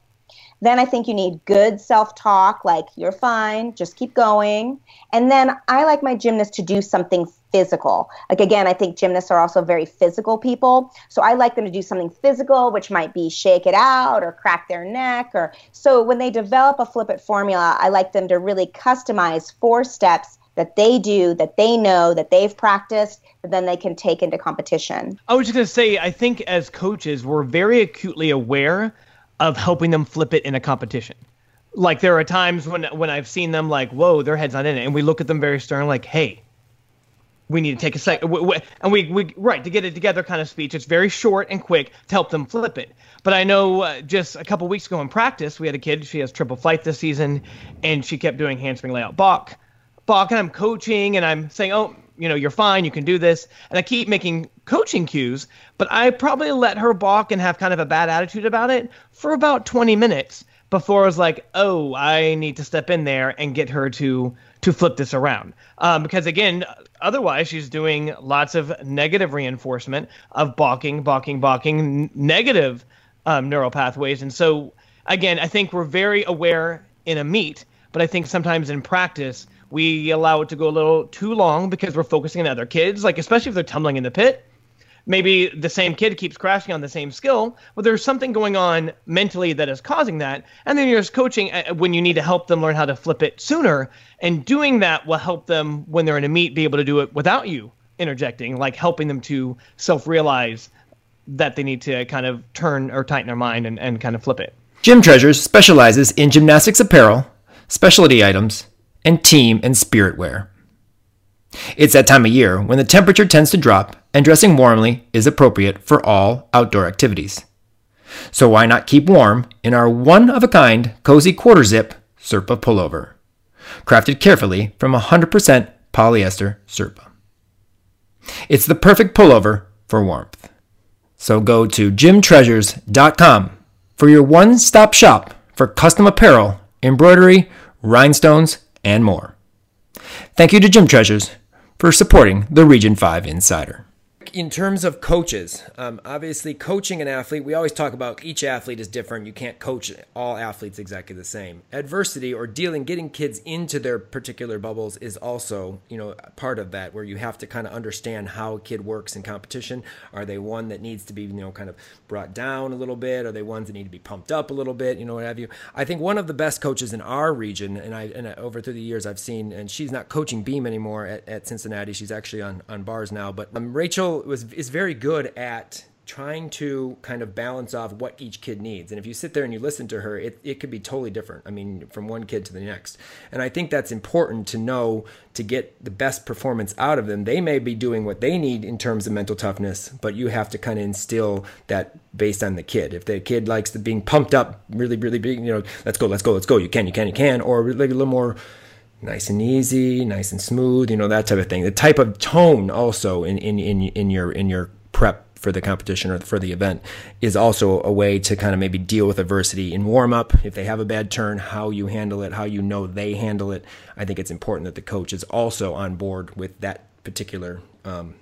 [SPEAKER 2] Then I think you need good self talk, like you're fine, just keep going. And then I like my gymnast to do something physical. Like again, I think gymnasts are also very physical people. So I like them to do something physical, which might be shake it out or crack their neck or so when they develop a flip it formula, I like them to really customize four steps that they do, that they know, that they've practiced, that then they can take into competition.
[SPEAKER 1] I was just going to say, I think as coaches, we're very acutely aware of helping them flip it in a competition. Like there are times when when I've seen them like, whoa, their head's not in it, and we look at them very stern, like, hey, we need to take a second, and we we right to get it together kind of speech. It's very short and quick to help them flip it. But I know uh, just a couple weeks ago in practice, we had a kid. She has triple flight this season, and she kept doing handspring layout balk, balk, and I'm coaching, and I'm saying, oh, you know, you're fine, you can do this. And I keep making coaching cues, but I probably let her balk and have kind of a bad attitude about it for about 20 minutes before I was like, oh, I need to step in there and get her to to flip this around. Um, because again, otherwise she's doing lots of negative reinforcement of balking, balking, balking, n- negative um, neural pathways. And so again, I think we're very aware in a meet, but I think sometimes in practice we allow it to go a little too long because we're focusing on other kids, like especially if they're tumbling in the pit. Maybe the same kid keeps crashing on the same skill, but there's something going on mentally that is causing that. And then you're just coaching uh, when you need to help them learn how to flip it sooner. And doing that will help them when they're in a meet be able to do it without you interjecting, like helping them to self realize that they need to kind of turn or tighten their mind and, and kind of flip it.
[SPEAKER 4] Gym Treasures specializes in gymnastics apparel, specialty items, and team and spirit wear. It's that time of year when the temperature tends to drop and dressing warmly is appropriate for all outdoor activities. So why not keep warm in our one of a kind cozy quarter zip Sherpa pullover, crafted carefully from 100% polyester Sherpa. It's the perfect pullover for warmth. So go to gymtreasures.com for your one stop shop for custom apparel, embroidery, rhinestones, and more. Thank you to Gym Treasures for supporting the Region 5 Insider in terms of coaches, um, obviously coaching an athlete, we always talk about each athlete is different. You can't coach all athletes exactly the same. Adversity or dealing, getting kids into their particular bubbles is also, you know, part of that where you have to kind of understand how a kid works in competition. Are they one that needs to be, you know, kind of brought down a little bit? Are they ones that need to be pumped up a little bit? You know, what have you? I think one of the best coaches in our region, and I, and over through the years I've seen, and she's not coaching Beam anymore at, at Cincinnati. She's actually on, on bars now, but um, Rachel was is very good at trying to kind of balance off what each kid needs. And if you sit there and you listen to her, it, it could be totally different. I mean, from one kid to the next. And I think that's important to know to get the best performance out of them. They may be doing what they need in terms of mental toughness, but you have to kind of instill that based on the kid. If the kid likes the being pumped up really, really big, you know, let's go, let's go, let's go. You can, you can, you can, or like a little more nice and easy, nice and smooth, you know, that type of thing. The type of tone also in, in, in, in your in your prep for the competition or for the event is also a way to kind of maybe deal with adversity in warm up. If they have a bad turn, how you handle it, how you know they handle it. I think it's important that the coach is also on board with that particular um,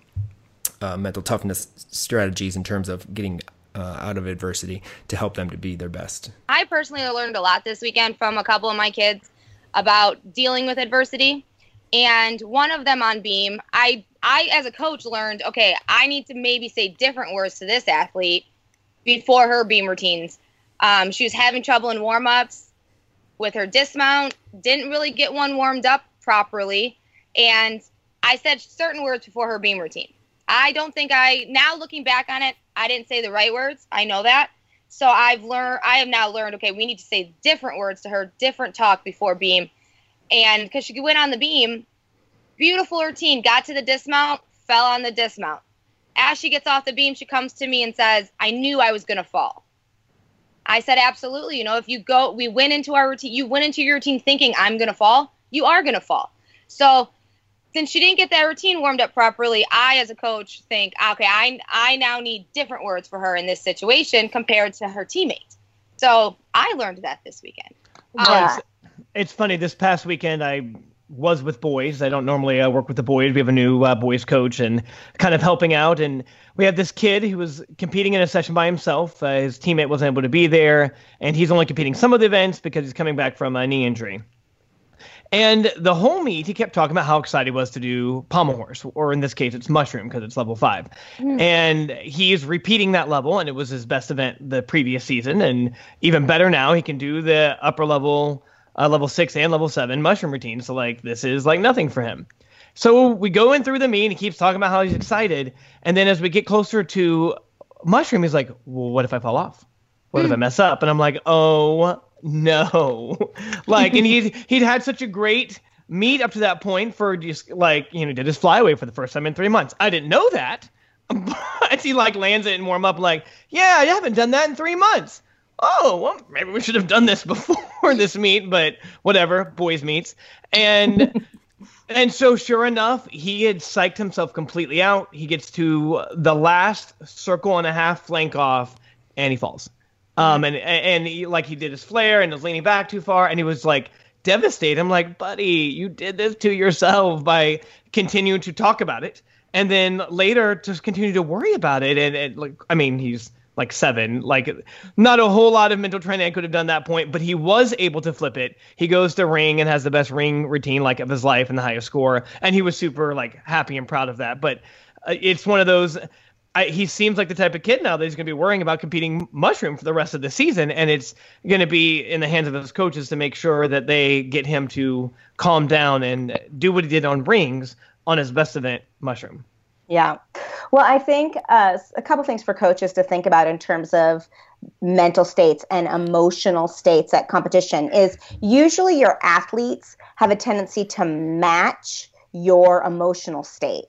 [SPEAKER 4] uh, mental toughness strategies in terms of getting uh, out of adversity to help them to be their best.
[SPEAKER 7] I personally learned a lot this weekend from a couple of my kids about dealing with adversity. And one of them on beam, I I as a coach learned, okay, I need to maybe say different words to this athlete before her beam routines. Um, she was having trouble in warm ups with her dismount, didn't really get one warmed up properly, and I said certain words before her beam routine. I don't think I now looking back on it, I didn't say the right words. I know that. So I've learned, I have now learned, okay, we need to say different words to her, different talk before beam. And because she went on the beam, beautiful routine, got to the dismount, fell on the dismount. As she gets off the beam, she comes to me and says, I knew I was going to fall. I said, absolutely. You know, if you go, we went into our routine, you went into your routine thinking, I'm going to fall, you are going to fall. So since she didn't get that routine warmed up properly, I as a coach think, okay, I I now need different words for her in this situation compared to her teammate. So I learned that this weekend.
[SPEAKER 1] Um, it's funny. This past weekend, I was with boys. I don't normally uh, work with the boys. We have a new uh, boys coach and kind of helping out. And we had this kid who was competing in a session by himself. Uh, his teammate wasn't able to be there, and he's only competing some of the events because he's coming back from a knee injury. And the whole meet, he kept talking about how excited he was to do pommel horse, or in this case, it's mushroom because it's level five. Mm. And he's repeating that level, and it was his best event the previous season. And even better now, he can do the upper level, uh, level six and level seven mushroom routine. So, like, this is like nothing for him. So we go in through the meet, and he keeps talking about how he's excited. And then as we get closer to mushroom, he's like, well, what if I fall off? What mm. if I mess up? And I'm like, oh no. Like and he he'd had such a great meet up to that point for just like you know did his flyaway for the first time in three months. I didn't know that but he like lands it and warm up like yeah i haven't done that in three months. Oh well maybe we should have done this before this meet but whatever boys meets. And and so sure enough he had psyched himself completely out. He gets to the last circle and a half flank off and he falls um, and and he, like he did his flare and was leaning back too far, and he was like devastated. I'm like, buddy, you did this to yourself by continuing to talk about it, and then later just continue to worry about it. And, and like, I mean, he's like seven, like not a whole lot of mental training I could have done that point, but he was able to flip it. He goes to ring and has the best ring routine like of his life and the highest score, and he was super like happy and proud of that. But uh, it's one of those I, he seems like the type of kid now that he's going to be worrying about competing mushroom for the rest of the season, and it's going to be in the hands of his coaches to make sure that they get him to calm down and do what he did on rings on his best event, mushroom.
[SPEAKER 2] Yeah, well, I think uh, a couple things for coaches to think about in terms of mental states and emotional states at competition is usually your athletes have a tendency to match your emotional state.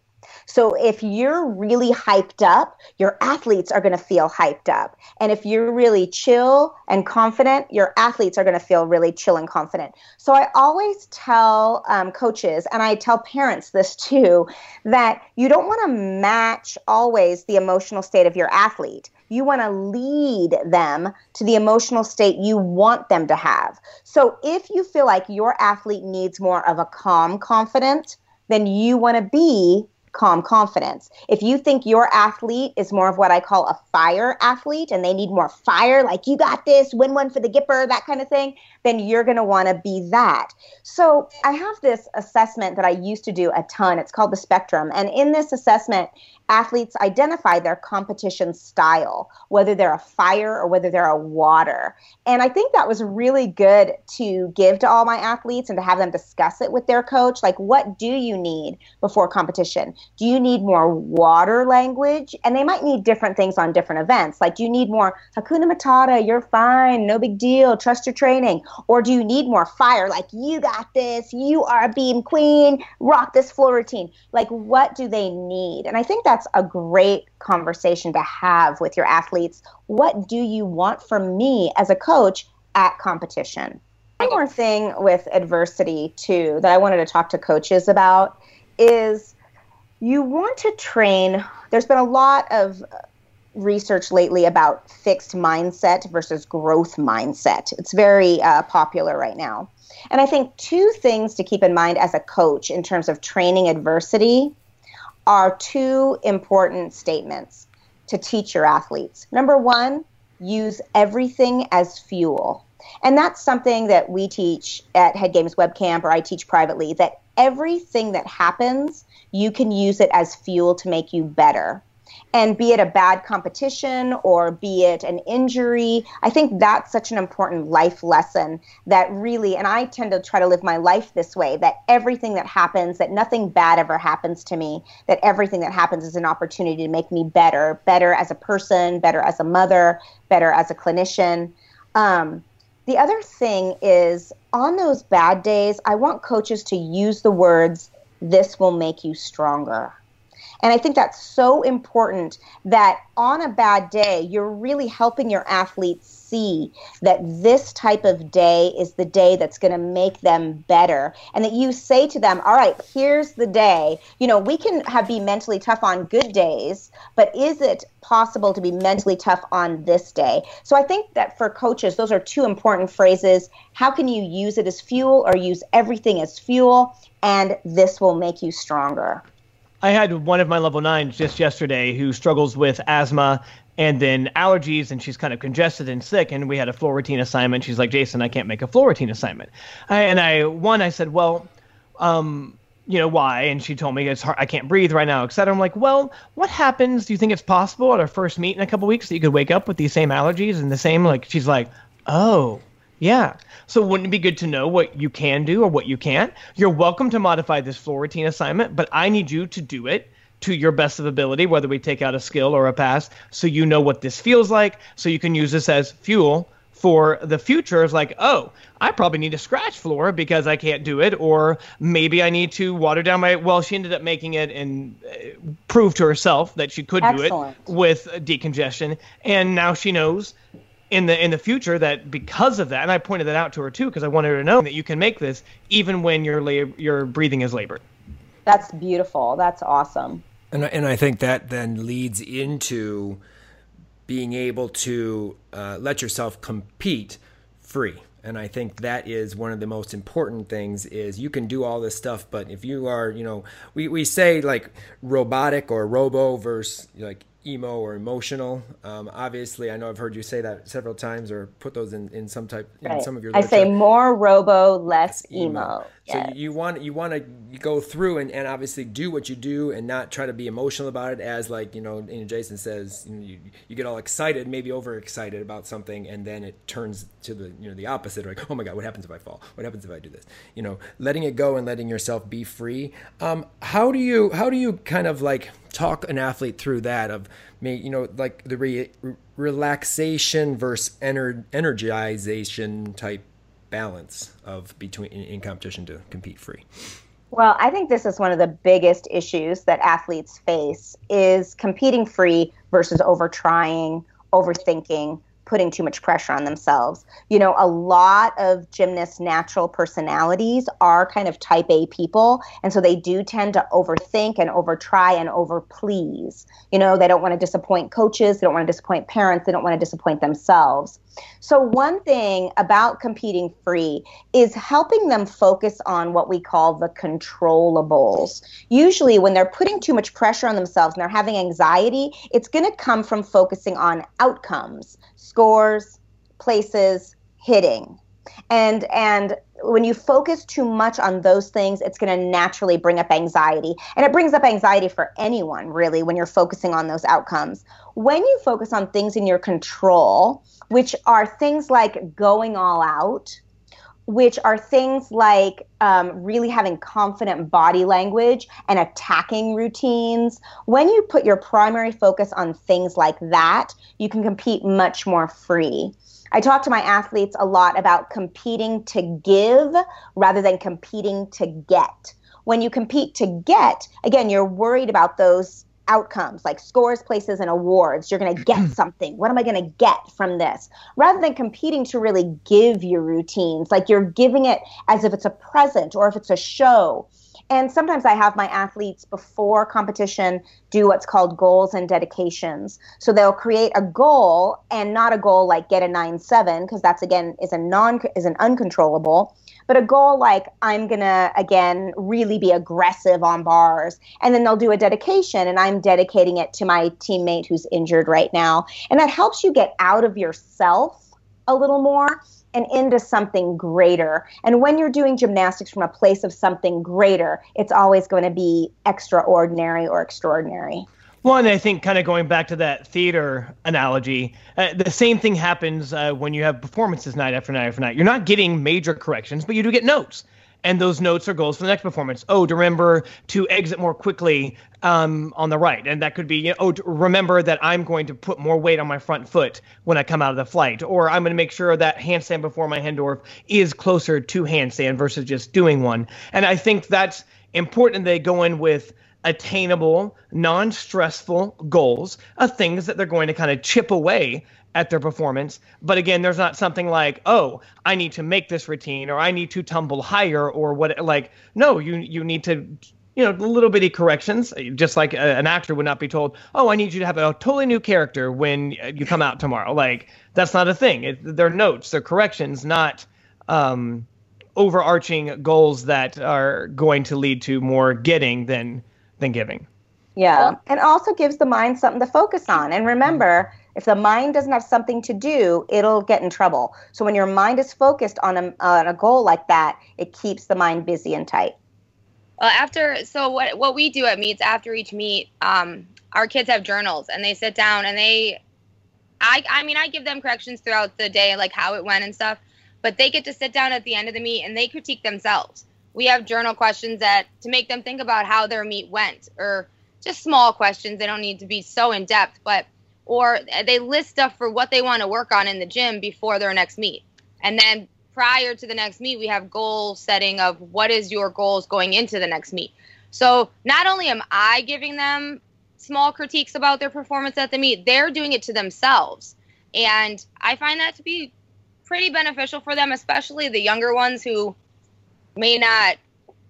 [SPEAKER 2] So if you're really hyped up, your athletes are going to feel hyped up. And if you're really chill and confident, your athletes are going to feel really chill and confident. So I always tell um, coaches, and I tell parents this too, that you don't want to match always the emotional state of your athlete. You want to lead them to the emotional state you want them to have. So if you feel like your athlete needs more of a calm confidence, then you want to be calm confidence. If you think your athlete is more of what I call a fire athlete and they need more fire, like you got this, win one for the Gipper, that kind of thing, then you're going to want to be that. So I have this assessment that I used to do a ton. It's called the spectrum. And in this assessment, athletes identify their competition style, whether they're a fire or whether they're a water. And I think that was really good to give to all my athletes and to have them discuss it with their coach. Like, what do you need before competition? Do you need more water language? And they might need different things on different events. Like, do you need more Hakuna Matata, you're fine, no big deal, trust your training? Or do you need more fire? Like, you got this, you are a beam queen, rock this floor routine. Like, what do they need? And I think that's a great conversation to have with your athletes. What do you want from me as a coach at competition? One more thing with adversity, too, that I wanted to talk to coaches about is you want to train. There's been a lot of research lately about fixed mindset versus growth mindset. It's very uh, popular right now. And I think two things to keep in mind as a coach in terms of training adversity are two important statements to teach your athletes. Number one, use everything as fuel. And that's something that we teach at Head Games Webcamp or I teach privately that everything that happens, you can use it as fuel to make you better. And be it a bad competition or be it an injury i think that's such an important life lesson that really and i tend to try to live my life this way that everything that happens that nothing bad ever happens to me that everything that happens is an opportunity to make me better better as a person better as a mother better as a clinician. Um, the other thing is on those bad days i want coaches to use the words this will make you stronger And I think that's so important that on a bad day, you're really helping your athletes see that this type of day is the day that's going to make them better. And that you say to them, all right, here's the day. You know, we can have be mentally tough on good days, but is it possible to be mentally tough on this day? So I think that for coaches, those are two important phrases. How can you use it as fuel or use everything as fuel? And this will make you stronger.
[SPEAKER 1] I had one of my level nines just yesterday who struggles with asthma and then allergies, and she's kind of congested and sick. And we had a floor routine assignment. She's like, Jason, I can't make a floor routine assignment. I, and I, one, I said, well, um, you know why? And she told me it's hard. I can't breathe right now, etc. I'm like, well, what happens? Do you think it's possible at our first meet in a couple weeks that you could wake up with these same allergies and the same? Like, she's like, oh, yeah. So wouldn't it be good to know what you can do or what you can't? You're welcome to modify this floor routine assignment, but I need you to do it to your best of ability, whether we take out a skill or a pass, so you know what this feels like, so you can use this as fuel for the future. It's like, oh, I probably need a scratch floor because I can't do it, or maybe I need to water down my. Well, she ended up making it and uh, proved to herself that she could
[SPEAKER 2] Excellent.
[SPEAKER 1] do it with decongestion, and now she knows in the in the future that because of that, and I pointed that out to her too because I wanted her to know that you can make this even when your lab, your breathing is labored.
[SPEAKER 2] That's beautiful. That's awesome.
[SPEAKER 4] And and I think that then leads into being able to uh, let yourself compete free. And I think that is one of the most important things is you can do all this stuff, but if you are, you know, we, we say like robotic or robo versus like emo or emotional. Um, obviously, I know I've heard you say that several times or put those in, in some type in
[SPEAKER 2] Right.
[SPEAKER 4] some of your.
[SPEAKER 2] I say more robo, less emo.
[SPEAKER 4] So
[SPEAKER 2] Yes.
[SPEAKER 4] you want you want to go through and, and obviously do what you do and not try to be emotional about it as like you know, you know Jason says you, know, you you get all excited maybe overexcited about something and then it turns to the you know the opposite like oh my god what happens if I fall what happens if I do this you know letting it go and letting yourself be free um, how do you how do you kind of like talk an athlete through that of me you know like the re- relaxation versus ener- energization type balance of between in, in competition to compete free.
[SPEAKER 2] Well, I think this is one of the biggest issues that athletes face is competing free versus over trying, overthinking, putting too much pressure on themselves. You know, a lot of gymnasts' natural personalities are kind of type A people, and so they do tend to overthink and overtry and overplease. You know, they don't want to disappoint coaches, they don't want to disappoint parents, they don't want to disappoint themselves. So, one thing about competing free is helping them focus on what we call the controllables. Usually, when they're putting too much pressure on themselves and they're having anxiety, it's going to come from focusing on outcomes, scores, places, hitting. And and when you focus too much on those things, it's going to naturally bring up anxiety. And it brings up anxiety for anyone, really, when you're focusing on those outcomes. When you focus on things in your control, which are things like going all out, which are things like um, really having confident body language and attacking routines. When you put your primary focus on things like that, you can compete much more free. I talk to my athletes a lot about competing to give rather than competing to get. When you compete to get, again, you're worried about those outcomes like scores, places, and awards. You're going to get something. What am I going to get from this? Rather than competing to really give your routines, like you're giving it as if it's a present or if it's a show. And sometimes I have my athletes before competition do what's called goals and dedications. So they'll create a goal and not a goal like get a 9-7 because that's again is a non is an uncontrollable, but a goal like I'm going to again really be aggressive on bars. And then they'll do a dedication and I'm dedicating it to my teammate who's injured right now. And that helps you get out of yourself a little more and into something greater. And when you're doing gymnastics from a place of something greater, it's always going to be extraordinary or extraordinary.
[SPEAKER 1] One, I think, kind of going back to that theater analogy, uh, the same thing happens uh, when you have performances night after night after night. You're not getting major corrections, but you do get notes. And those notes are goals for the next performance. Oh, to remember to exit more quickly um, on the right. And that could be, you know, oh, to remember that I'm going to put more weight on my front foot when I come out of the flight. Or I'm going to make sure that handstand before my Hindorff is closer to handstand versus just doing one. And I think that's important they go in with attainable, non stressful goals of things that they're going to kind of chip away at their performance. But again, there's not something like, oh, I need to make this routine or I need to tumble higher or what like no, you you need to you know, little bitty corrections, uh, just like a, an actor would not be told, "Oh, I need you to have a totally new character when you come out tomorrow." Like that's not a thing. It, they're notes, they're corrections, not um, overarching goals that are going to lead to more getting than than giving.
[SPEAKER 2] Yeah, and also gives the mind something to focus on. And remember, if the mind doesn't have something to do, it'll get in trouble. So when your mind is focused on a, on a goal like that, it keeps the mind busy and tight.
[SPEAKER 7] Well, after so what what we do at meets after each meet, um, our kids have journals and they sit down and they, I I mean I give them corrections throughout the day like how it went and stuff, but they get to sit down at the end of the meet and they critique themselves. We have journal questions that to make them think about how their meet went or just small questions. They don't need to be so in depth, but or they list stuff for what they want to work on in the gym before their next meet. And then prior to the next meet, we have goal setting of what is your goals going into the next meet. So not only am I giving them small critiques about their performance at the meet, they're doing it to themselves. And I find that to be pretty beneficial for them, especially the younger ones who may not,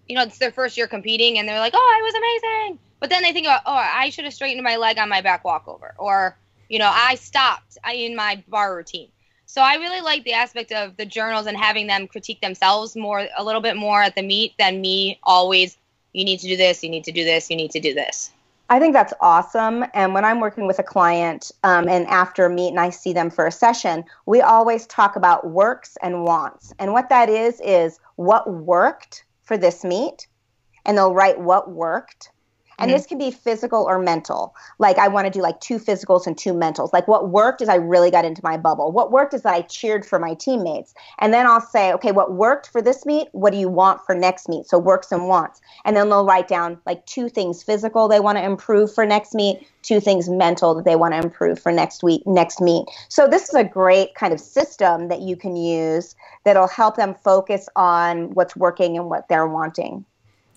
[SPEAKER 7] you know, it's their first year competing and they're like, oh, I was amazing. But then they think about, oh, I should have straightened my leg on my back walkover. Or, you know, I stopped in my bar routine. So I really like the aspect of the journals and having them critique themselves more, a little bit more at the meet than me always. You need to do this. You need to do this. You need to do this.
[SPEAKER 2] I think that's awesome. And when I'm working with a client um, and after a meet and I see them for a session, we always talk about works and wants. And what that is, is what worked for this meet. And they'll write what worked and mm-hmm. this can be physical or mental. Like I want to do like two physicals and two mentals. Like what worked is I really got into my bubble. What worked is that I cheered for my teammates. And then I'll say, okay, what worked for this meet? What do you want for next meet? So works and wants. And then they'll write down like two things physical they want to improve for next meet, two things mental that they want to improve for next week, next meet. So this is a great kind of system that you can use that'll help them focus on what's working and what they're wanting.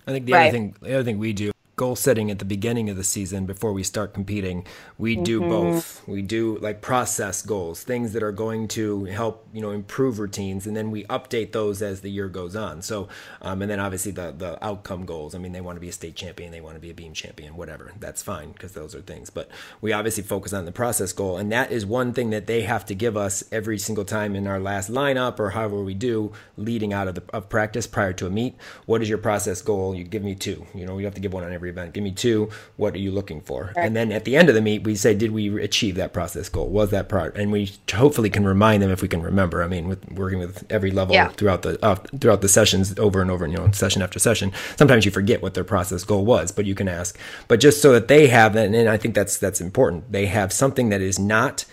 [SPEAKER 4] I think the right. other thing, the other thing we do goal setting at the beginning of the season before we start competing. We mm-hmm. do both. We do like process goals, things that are going to help you know improve routines, and then we update those as the year goes on. So, um, and then obviously the the outcome goals. I mean, they want to be a state champion, they want to be a beam champion, whatever. That's fine because those are things. But we obviously focus on the process goal, and that is one thing that they have to give us every single time in our last lineup or however we do leading out of the of practice prior to a meet. What is your process goal? You give me two. You know, you have to give one on every event. Give me two. What are you looking for? Right. And then at the end of the meet, we say, did we achieve that process goal? Was that part? And we hopefully can remind them if we can remember. I mean, with working with every level yeah. throughout the uh, throughout the sessions over and over, you know, session after session. Sometimes you forget what their process goal was, but you can ask. But just so that they have that, and I think that's that's important. They have something that is not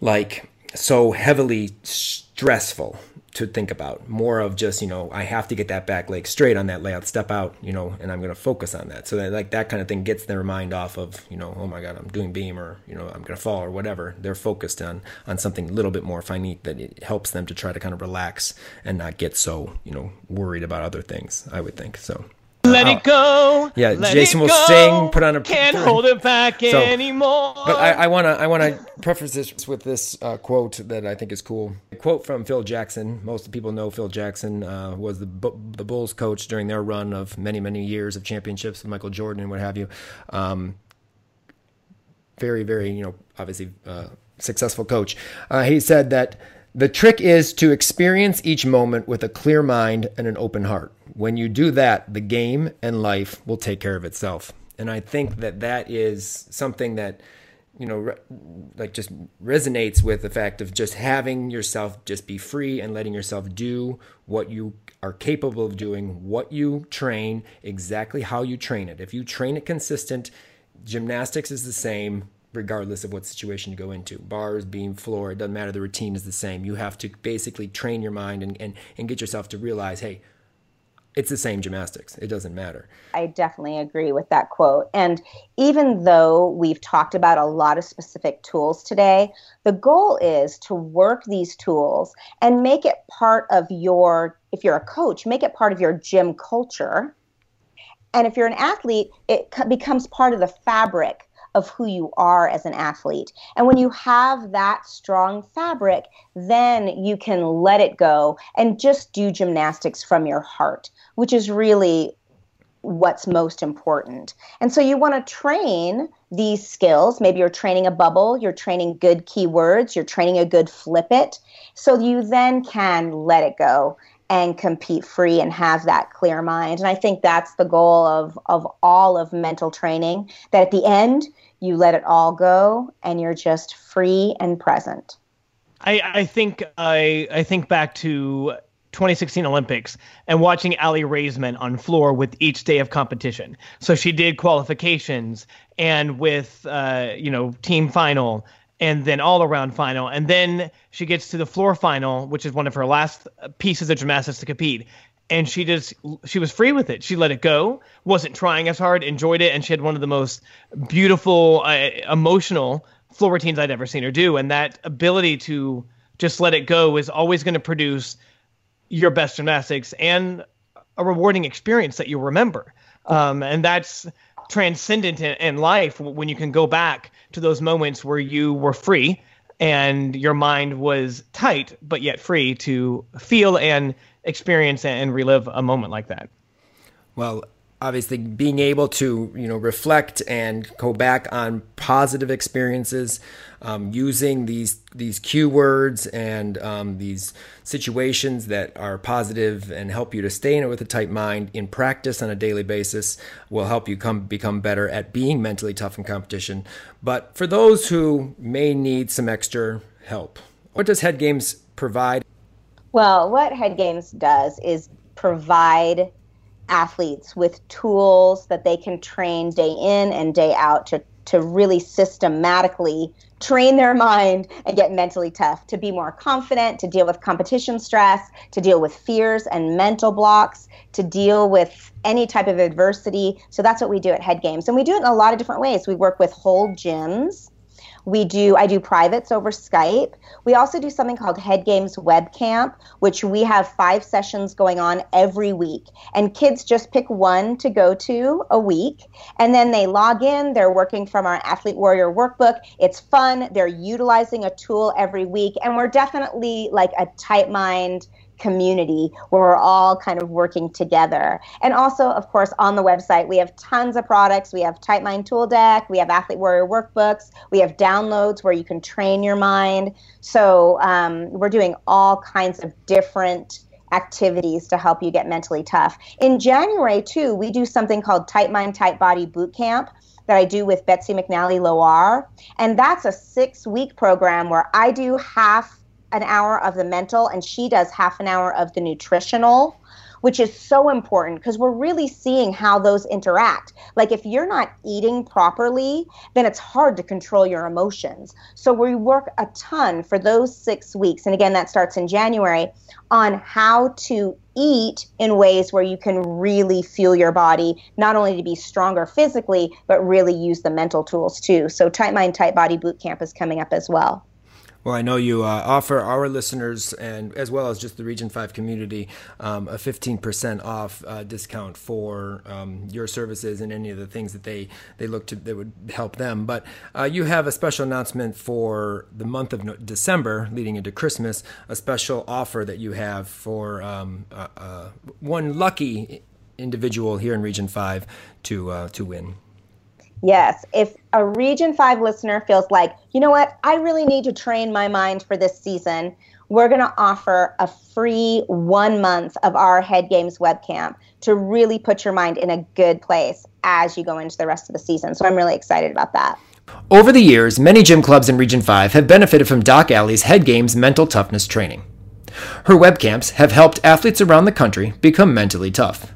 [SPEAKER 4] like so heavily stressful to think about. More of just you know i have to get that back leg straight on that layout step out you know and i'm going to focus on that. So that like that kind of thing gets their mind off of you know oh my god i'm doing beam or you know i'm going to fall or whatever. They're focused on on something a little bit more finite that it helps them to try to kind of relax and not get so you know worried about other things i would think so
[SPEAKER 1] let it go.
[SPEAKER 4] Yeah,
[SPEAKER 1] Let
[SPEAKER 4] Jason will go. sing, put on a.
[SPEAKER 1] Can't hold it back so, anymore.
[SPEAKER 4] But I want to I want to preface this with this uh, quote that I think is cool. A quote from Phil Jackson. Most people know Phil Jackson uh, was the the Bulls coach during their run of many many years of championships with Michael Jordan and what have you. Um, very very you know obviously uh, successful coach. Uh, he said that the trick is to experience each moment with a clear mind and an open heart. When you do that, the game and life will take care of itself. And I think that that is something that you know re- like just resonates with the fact of just having yourself just be free and letting yourself do what you are capable of doing, what you train, exactly how you train it. If you train it consistent, gymnastics is the same, regardless of what situation you go into. Bars, beam, floor, it doesn't matter. The routine is the same. You have to basically train your mind and, and, and get yourself to realize, hey, it's the same gymnastics. It doesn't matter.
[SPEAKER 2] I definitely agree with that quote. And even though we've talked about a lot of specific tools today, the goal is to work these tools and make it part of your, if you're a coach, make it part of your gym culture And if you're an athlete, it becomes part of the fabric of who you are as an athlete. And when you have that strong fabric, then you can let it go and just do gymnastics from your heart, which is really what's most important. And so you want to train these skills. Maybe you're training a bubble, you're training good keywords, you're training a good flip it. So you then can let it go and compete free and have that clear mind. And I think that's the goal of, of all of mental training that at the end, you let it all go and you're just free and present.
[SPEAKER 1] I, I think I I think back to 2016 Olympics and watching Aly Raisman on floor with each day of competition. So she did qualifications and with uh, you know team final and then all around final and then she gets to the floor final, which is one of her last pieces of gymnastics to compete. And she just she was free with it. She let it go, wasn't trying as hard, enjoyed it, and she had one of the most beautiful, uh, emotional floor routines I'd ever seen her do. And that ability to just let it go is always going to produce your best gymnastics and a rewarding experience that you remember. Um, and that's transcendent in, in, life when you can go back to those moments where you were free and your mind was tight, but yet free to feel and experience and relive a moment like that.
[SPEAKER 4] Well, obviously being able to you know reflect and go back on positive experiences um, using these these cue words and um, these situations that are positive and help you to stay in it with a tight mind in practice on a daily basis will help you come become better at being mentally tough in competition. But for those who may need some extra help what does head games provide?
[SPEAKER 2] Well what head games does is provide athletes with tools that they can train day in and day out to to really systematically train their mind and get mentally tough to be more confident to deal with competition stress to deal with fears and mental blocks to deal with any type of adversity. So that's what we do at head games. And we do it in a lot of different ways. We work with whole gyms we do I do privates over Skype. We also do something called Head Games Web Camp, which we have five sessions going on every week. And kids just pick one to go to a week. And then they log in, they're working from our Athlete Warrior workbook. It's fun. They're utilizing a tool every week. And we're definitely like a tight mind community where we're all kind of working together. And also, of course, on the website, we have tons of products. We have Tight Mind Tool Deck, we have Athlete Warrior workbooks, we have downloads where you can train your mind. So um, we're doing all kinds of different activities to help you get mentally tough. In January, too, we do something called Tight Mind, Tight Body Boot Camp that I do with Betsy McNally Loire. And that's a six week program where I do half an hour of the mental and she does half an hour of the nutritional which is so important because we're really seeing how those interact. Like if you're not eating properly, then it's hard to control your emotions. So we work a ton for those six weeks. And again, that starts in January on how to eat in ways where you can really fuel your body, not only to be stronger physically, but really use the mental tools too. So Tight Mind, Tight Body Boot Camp is coming up as well.
[SPEAKER 4] Well, I know you uh, offer our listeners and as well as just the Region 5 community um, a 15% off uh, discount for um, your services and any of the things that they, they look to that would help them. But uh, you have a special announcement for the month of December leading into Christmas, a special offer that you have for um, uh, uh, one lucky individual here in Region 5 to, uh, to win.
[SPEAKER 2] Yes. If a Region 5 listener feels like, you know what, I really need to train my mind for this season, we're going to offer a free one month of our Head Games webcamp to really put your mind in a good place as you go into the rest of the season. So I'm really excited about that.
[SPEAKER 4] Over the years, many gym clubs in Region 5 have benefited from Doc Ali's Head Games mental toughness training. Her webcamps have helped athletes around the country become mentally tough.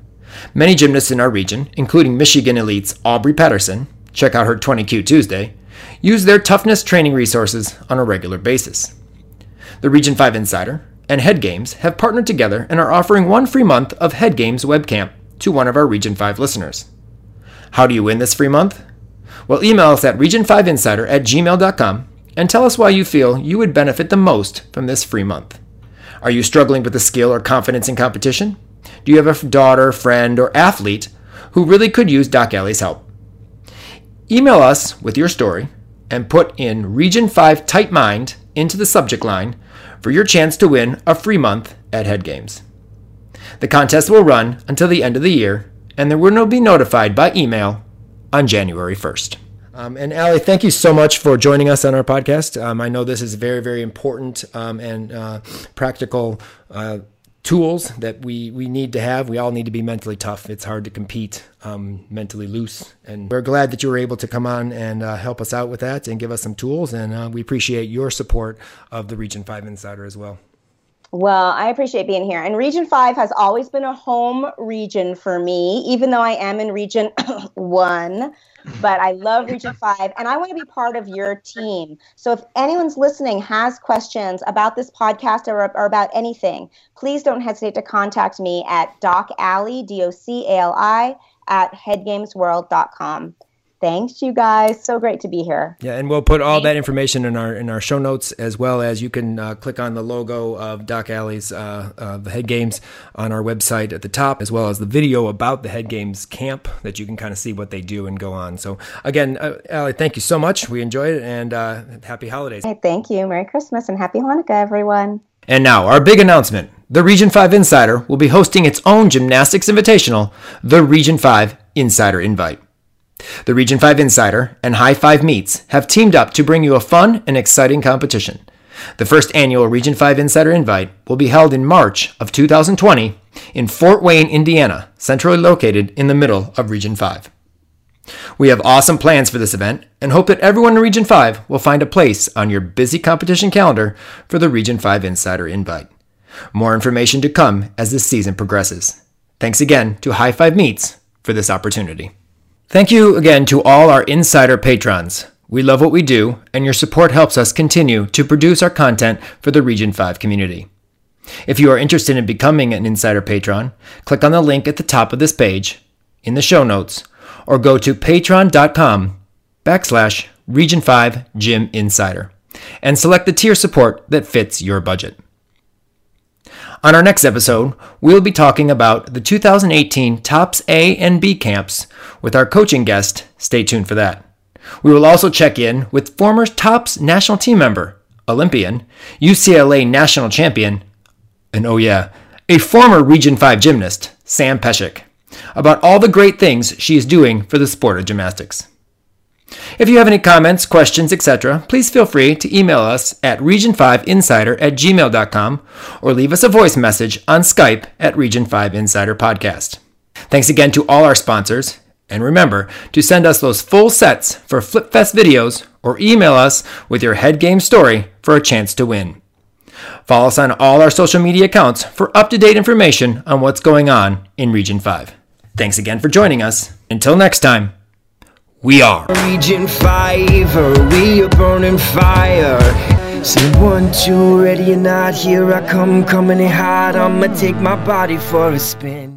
[SPEAKER 4] Many gymnasts in our region, including Michigan elites Aubrey Patterson, check out her 20Q Tuesday, use their toughness training resources on a regular basis. The Region 5 Insider and Head Games have partnered together and are offering one free month of Head Games Webcamp to one of our Region 5 listeners. How do you win this free month? Well, email us at region5insider at gmail.com and tell us why you feel you would benefit the most from this free month. Are you struggling with a skill or confidence in competition? Do you have a daughter, friend, or athlete who really could use Doc Ali's help. Email us with your story and put in Region 5 Tight Mind into the subject line for your chance to win a free month at Head Games. The contest will run until the end of the year, and there will be notified by email on January 1st. Um, and Ali, thank you so much for joining us on our podcast. Um, I know this is very, very important um, and uh, practical uh, tools that we, we need to have. We all need to be mentally tough. It's hard to compete um, mentally loose. And we're glad that you were able to come on and uh, help us out with that and give us some tools. And uh, we appreciate your support of the Region 5 Insider as well.
[SPEAKER 2] Well, I appreciate being here. And Region 5 has always been a home region for me, even though I am in Region 1 but I love Region 5 and I want to be part of your team. So if anyone's listening has questions about this podcast or, or about anything, please don't hesitate to contact me at Doc Ali, D O C A L I, at headgamesworld.com thanks you guys. So great to be here.
[SPEAKER 4] Yeah and we'll put all that information in our in our show notes as well as you can uh, click on the logo of doc Ali's uh, uh, the head games on our website at the top as well as the video about the head games camp that you can kind of see what they do and go on. So again uh, thank you so much. We enjoyed it and uh, happy holidays.
[SPEAKER 2] Hey, thank you. Merry christmas and happy hanukkah everyone.
[SPEAKER 4] And now our big announcement. The region 5 insider will be hosting its own gymnastics invitational the region 5 insider invite the Region 5 Insider and High 5 Meets have teamed up to bring you a fun and exciting competition. The first annual Region 5 Insider Invite will be held in March of 2020 in Fort Wayne, Indiana, centrally located in the middle of Region 5. We have awesome plans for this event and hope that everyone in Region 5 will find a place on your busy competition calendar for the Region 5 Insider Invite. More information to come as this season progresses. Thanks again to High 5 Meets for this opportunity. Thank you again to all our insider patrons. We love what we do, and your support helps us continue to produce our content for the Region 5 community. If you are interested in becoming an insider patron, click on the link at the top of this page, in the show notes, or go to patreon.com backslash Region 5 Gym Insider and select the tier support that fits your budget. On our next episode, we'll be talking about the 2018 TOPS A and B camps with our coaching guest. Stay tuned for that. We will also check in with former TOPS national team member, Olympian, UCLA national champion, and oh yeah, a former Region 5 gymnast, Sam Peszek, about all the great things she is doing for the sport of gymnastics. If you have any comments, questions, etc., please feel free to email us at region5insider at gmail.com or leave us a voice message on Skype at Region 5 Insider Podcast. Thanks again to all our sponsors, and remember to send us those full sets for FlipFest videos or email us with your head game story for a chance to win. Follow us on all our social media accounts for up to date information on what's going on in Region 5. Thanks again for joining us. Until next time. We are
[SPEAKER 6] Region 5, we are burning fire. Say one, two, ready or not, here I come, coming in hot. I'ma take my body for a spin.